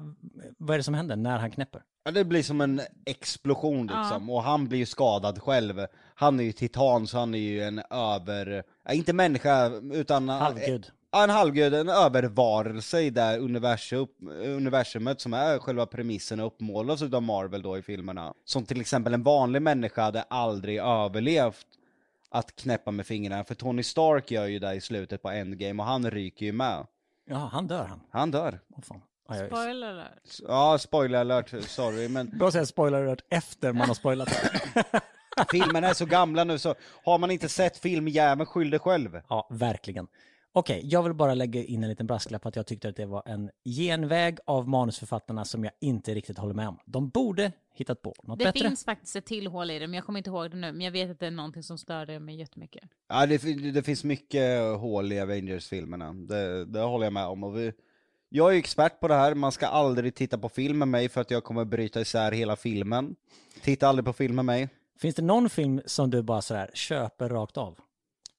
vad är det som händer när han knäpper? Ja, det blir som en explosion liksom, och han blir ju skadad själv. Han är ju titan, så han är ju en över... Ja, inte människa, utan... Halvgud. Ja, en halvgud, en övervarelse i det universum, universumet som är själva premissen och uppmålas utav Marvel då i filmerna. Som till exempel en vanlig människa hade aldrig överlevt att knäppa med fingrarna, för Tony Stark gör ju det i slutet på Endgame och han ryker ju med. Ja, han dör han. Han dör. Åh fan. Spoiler alert. Ja, spoiler alert, sorry, men Bra att säga spoiler alert efter man har spoilat. filmerna är så gamla nu så har man inte sett filmjäveln, skyll dig själv. Ja, verkligen. Okej, jag vill bara lägga in en liten brasklapp att jag tyckte att det var en genväg av manusförfattarna som jag inte riktigt håller med om. De borde hittat på något Det bättre. finns faktiskt ett till hål i det, men jag kommer inte ihåg det nu. Men jag vet att det är någonting som störde mig jättemycket. Ja, det, fin- det finns mycket hål i Avengers-filmerna, det, det håller jag med om. Och vi, jag är ju expert på det här, man ska aldrig titta på film med mig för att jag kommer bryta isär hela filmen. Titta aldrig på film med mig. Finns det någon film som du bara sådär köper rakt av?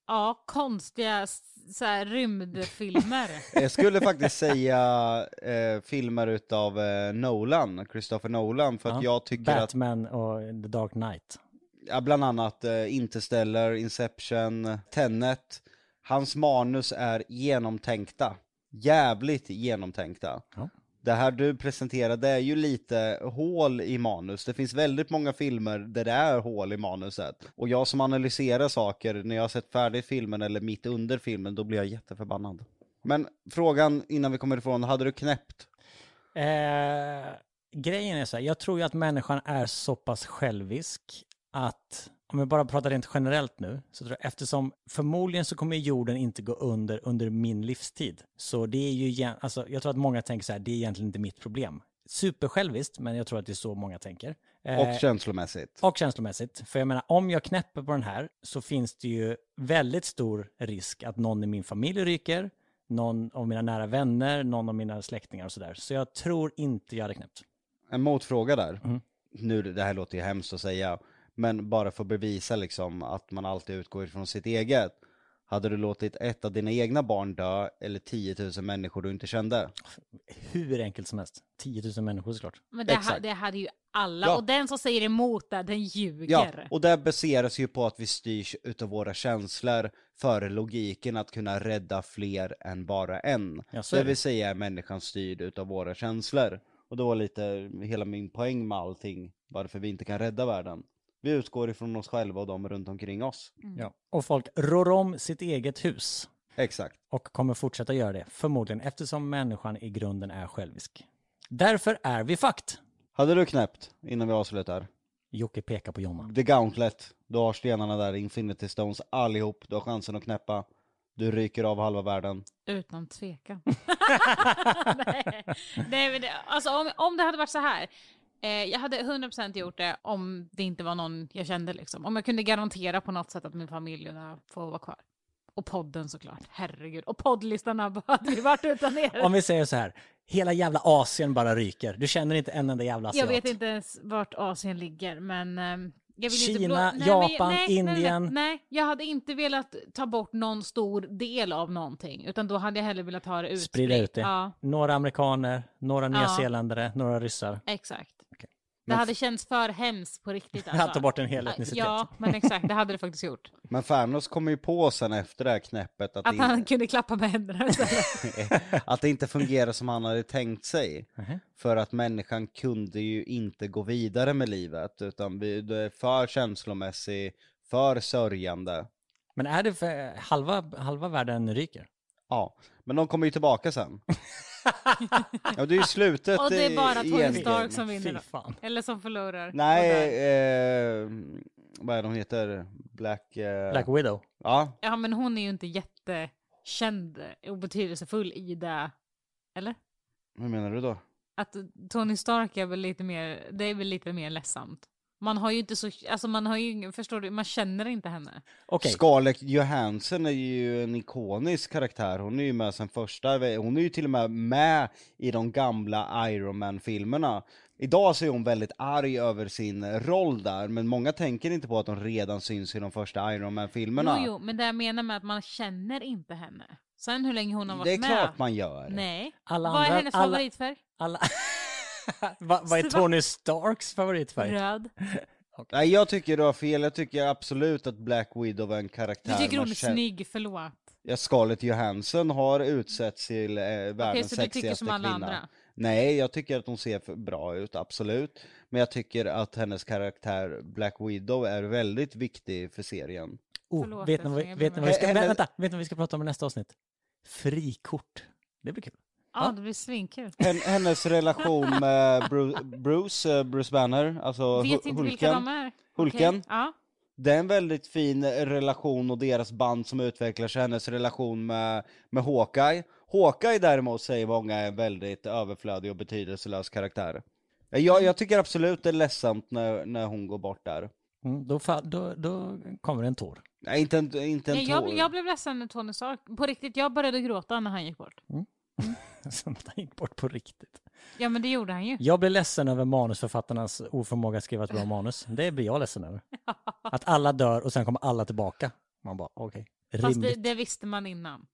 Ja, konstiga s- så här, rymdfilmer. Jag skulle faktiskt säga eh, filmer utav eh, Nolan, Christopher Nolan, för att Ja, jag tycker att Batman och The Dark Knight. ja, bland annat eh, Interstellar, Inception, Tenet. Hans manus är genomtänkta. Jävligt genomtänkta. Ja. Det här du presenterade är ju lite hål i manus. Det finns väldigt många filmer där det är hål i manuset. Och jag som analyserar saker, när jag har sett färdigt filmen eller mitt under filmen, då blir jag jätteförbannad. Men frågan innan vi kommer ifrån, hade du knäppt? Eh, grejen är så här, jag tror ju att människan är så pass självisk att, om jag bara pratar rent generellt nu, så tror jag eftersom förmodligen så kommer jorden inte gå under under min livstid. Så det är ju, alltså jag tror att många tänker så här, det är egentligen inte mitt problem. Supersjälviskt, men jag tror att det är så många tänker. Eh, Och känslomässigt? och känslomässigt. För jag menar, om jag knäpper på den här så finns det ju väldigt stor risk att någon i min familj ryker, någon av mina nära vänner, någon av mina släktingar och sådär. Så jag tror inte jag hade knäppt. En motfråga där. Mm. Nu, det här låter ju hemskt att säga, men bara för att bevisa liksom att man alltid utgår ifrån sitt eget. Hade du låtit ett av dina egna barn dö, eller 10 000 människor du inte kände? Hur enkelt som helst. 10 000 människor såklart. Men det, ha, det hade ju alla. Ja. Och den som säger emot det, den Ja, ljuger. och det baseras ju på att vi styrs utav våra känslor före logiken att kunna rädda fler än bara en. Ja, så det det. vill säga är människan styrd utav våra känslor. Och det var lite hela min poäng med allting, varför vi inte kan rädda världen. Vi utgår ifrån oss själva och de runt omkring oss. Ja. Och folk rår om sitt eget hus. Exakt. Och kommer fortsätta göra det, förmodligen, eftersom människan i grunden är självisk. Därför är vi fakt. Hade du knäppt innan vi avslutar? Jocke pekar på Jonna. The Gauntlet, du har stenarna där, Infinity Stones, allihop, du har chansen att knäppa. Du ryker av halva världen. Utan tvekan. Nej, Nej men det, alltså om, om det hade varit så här. Eh, jag hade 100% gjort det om det inte var någon jag kände liksom. Om jag kunde garantera på något sätt att min familj får vara kvar. Och podden såklart, herregud. Och poddlistarna vad hade vi varit utan er. Om vi säger så här, hela jävla Asien bara ryker. Du känner inte en enda jävla asiat. Jag vet inte ens vart Asien ligger, men... inte Kina, nej, Japan, nej, Indien. nej, nej, jag hade inte velat ta bort någon stor del av någonting, utan då hade jag hellre velat ha det utspritt. Sprida ut det. Ja, Några amerikaner, några Ja. nyzeeländare, några ryssar. exakt. Okej. Det hade känts för hemskt på riktigt alltså. Att ta bort en hel etnicitet. Ja, men exakt, det hade det faktiskt gjort. Men Thanos kommer ju på sen efter det här knäppet att, Att han kunde klappa med händerna att det inte fungerar som han hade tänkt sig. Mhm. För att människan kunde ju inte gå vidare med livet, utan vi, det är för känslomässig, för sörjande. Men är det för halva, halva världen ryker? Ja, men de kommer ju tillbaka sen. ja, det är ju slutet Och det är bara Tony. Stark som vinner då. fan. Eller som förlorar. Nej, eh, vad är de heter? Black... Eh, Black Widow. Ja, Ja, men hon är ju inte jättekänd och betydelsefull i det. Eller? hur menar du då? Att Tony Stark är väl lite mer, det är väl lite mer ledsamt. Man har ju inte så, alltså man har ju ingen, förstår du, man känner inte henne. Okej, Scarlett Johansson är ju en ikonisk karaktär, hon är ju med sen första, hon är ju till och med med i de gamla Iron Man-filmerna. Idag så är hon väldigt arg över sin roll där, men många tänker inte på att hon redan syns i de första Iron Man-filmerna. Jo, jo, men det jag menar med att man känner inte henne. Sen hur länge hon har varit Det är med. klart man gör. Nej. Alla Vad är andra- hennes alla- favoritfärg? alla... vad, är Tony Starks favoritfärg? Röd. Nej jag tycker du har fel, jag tycker absolut att Black Widow är en karaktär Du tycker hon är känner- snygg, förlåt. Ja, Scarlett Johansson har utsetts till eh, världens Okej, så du tycker som alla kvinna. andra? Nej, jag tycker att hon ser bra ut, absolut. Men jag tycker att hennes karaktär Black Widow är väldigt viktig för serien. Oh, Förlåt, vet, ni vad, vi ska, vänta, vet ni vad vi ska prata om i nästa avsnitt? Frikort. Det blir kul. Ja, det blir svinkul. Hen, hennes relation med Bruce, Bruce, eh, Bruce Banner, alltså Vet inte vilka de Hulken. är. Hulken. Okej, Ja. Det är en väldigt fin relation och deras band som utvecklar sig, hennes relation med, med Hawkeye. Hawkeye däremot säger många är en väldigt överflödig och betydelselös karaktär. Jag, jag tycker absolut det är ledsamt när, när hon går bort där. Mm, då, fa- då, då kommer en tår. Nej, inte en, inte en Nej, jag, tår. jag blev ledsen när Tony Stark, på riktigt, jag började gråta när han gick bort. Som att han gick bort på riktigt. Ja men det gjorde han ju. Jag blir ledsen över manusförfattarnas oförmåga att skriva ett bra manus. Det blir jag ledsen över. Att alla dör och sen kommer alla tillbaka. Man bara, okej. Fast det, Rimligt. det visste man innan.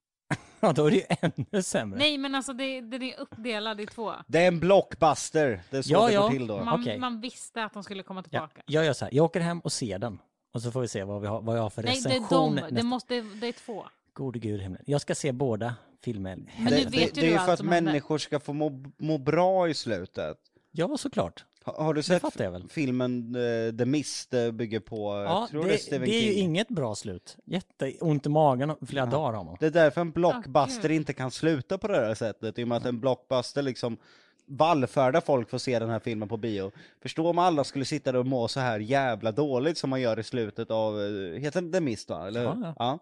Ja, då är det ju ännu sämre. Nej men alltså det, den är uppdelad i två. Det är en blockbuster, det är så Ja, det ja. går till då. Man, Okej. man visste att de skulle komma Ja, tillbaka. jag gör så här, jag åker hem och ser den. Och så får vi se vad, vi har, vad jag har för Nej det recension. är de, det, måste, det är två. Gode gud himlen. Jag ska se båda filmer. Men det, nu det, vet ju det är du ju för att som händer. människor ska få må, må bra i slutet. Ja, såklart. Ha, har du sett fattar jag väl. filmen uh, The Mist uh, bygger på, Ja, jag tror det, det är det, Stephen är ju King. inget bra slut. Jätteont i magen flera dagar har man. Det är därför en blockbuster Gud. inte kan sluta på det här sättet, i och med att en blockbuster liksom vallfärdar folk för att se den här filmen på bio. Förstå om alla skulle sitta där och må så här jävla dåligt som man gör i slutet av, eh, heter det The Mist va? Eller? Ja, ja.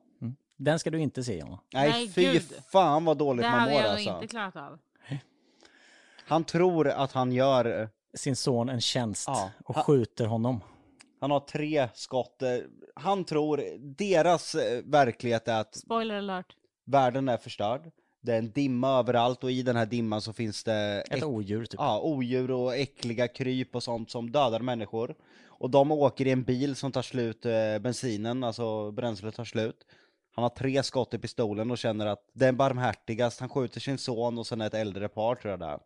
Den ska du inte se, Jonna. Nej, Nej, fy gud. fan vad dåligt Det man hade mår jag nog alltså. inte klarat av. Han tror att han gör, eh, Sin son en tjänst Ja. och Ha- skjuter honom. han har tre skott, eh, han tror, deras eh, verklighet är att Spoiler alert. världen är förstörd. Det är en dimma överallt och i den här dimman så finns det Ett odjur typ. ja, odjur och äckliga kryp och sånt som dödar människor. Och de åker i en bil som tar slut, eh, bensinen, alltså bränslet tar slut. Han har tre skott i pistolen och känner att är barmhärtigast, han skjuter sin son och sen ett äldre par tror jag det är.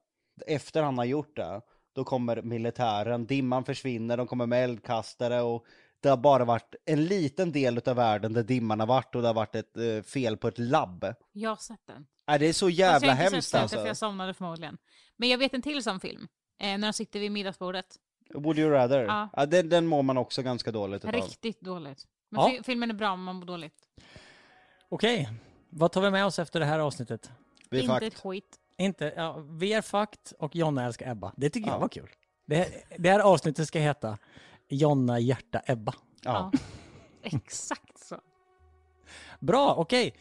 Efter han har gjort det, då kommer militären, dimman försvinner, de kommer med eldkastare och det har bara varit en liten del av världen där dimman har varit och det har varit ett eh, fel på ett labb. Jag har sett den. Är det är så jag jävla sett hemskt alltså. för jag somnade förmodligen. Men jag vet en till sån film. Eh, när de sitter vid middagsbordet. Would you rather? Ja. Ja. den, den mår man också ganska dåligt utav. Riktigt dåligt. Men Ja. fi- filmen är bra, men man mår dåligt. Okej, vad tar vi med oss efter det här avsnittet? Vi är inte fakt. ett skit. Inte, ja, vi är fakt och Jonna älskar Ebba. Det tycker Ja. jag var kul. Det, här- det här avsnittet ska heta Jonna hjärta Ebba. Ja. Ja. Exakt så. Bra, okej.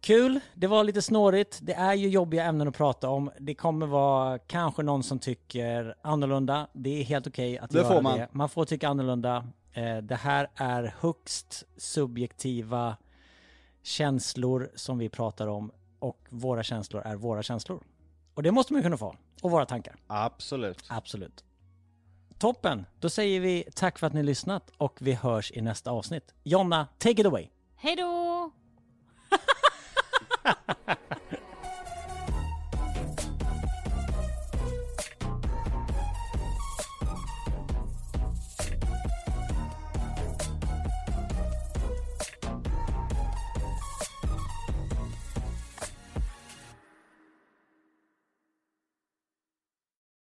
Kul, det var lite snårigt. Det är ju jobbiga ämnen att prata om. Det kommer vara kanske någon som tycker annorlunda. Det är helt okej att Det göra får man. det. Man får tycka annorlunda. Eh, det här är högst subjektiva känslor som vi pratar om och våra känslor är våra känslor. Och det måste man kunna få. Och våra tankar. Absolut. Absolut. Toppen! Då säger vi tack för att ni lyssnat och vi hörs i nästa avsnitt. Jonna, take it away! Hej då!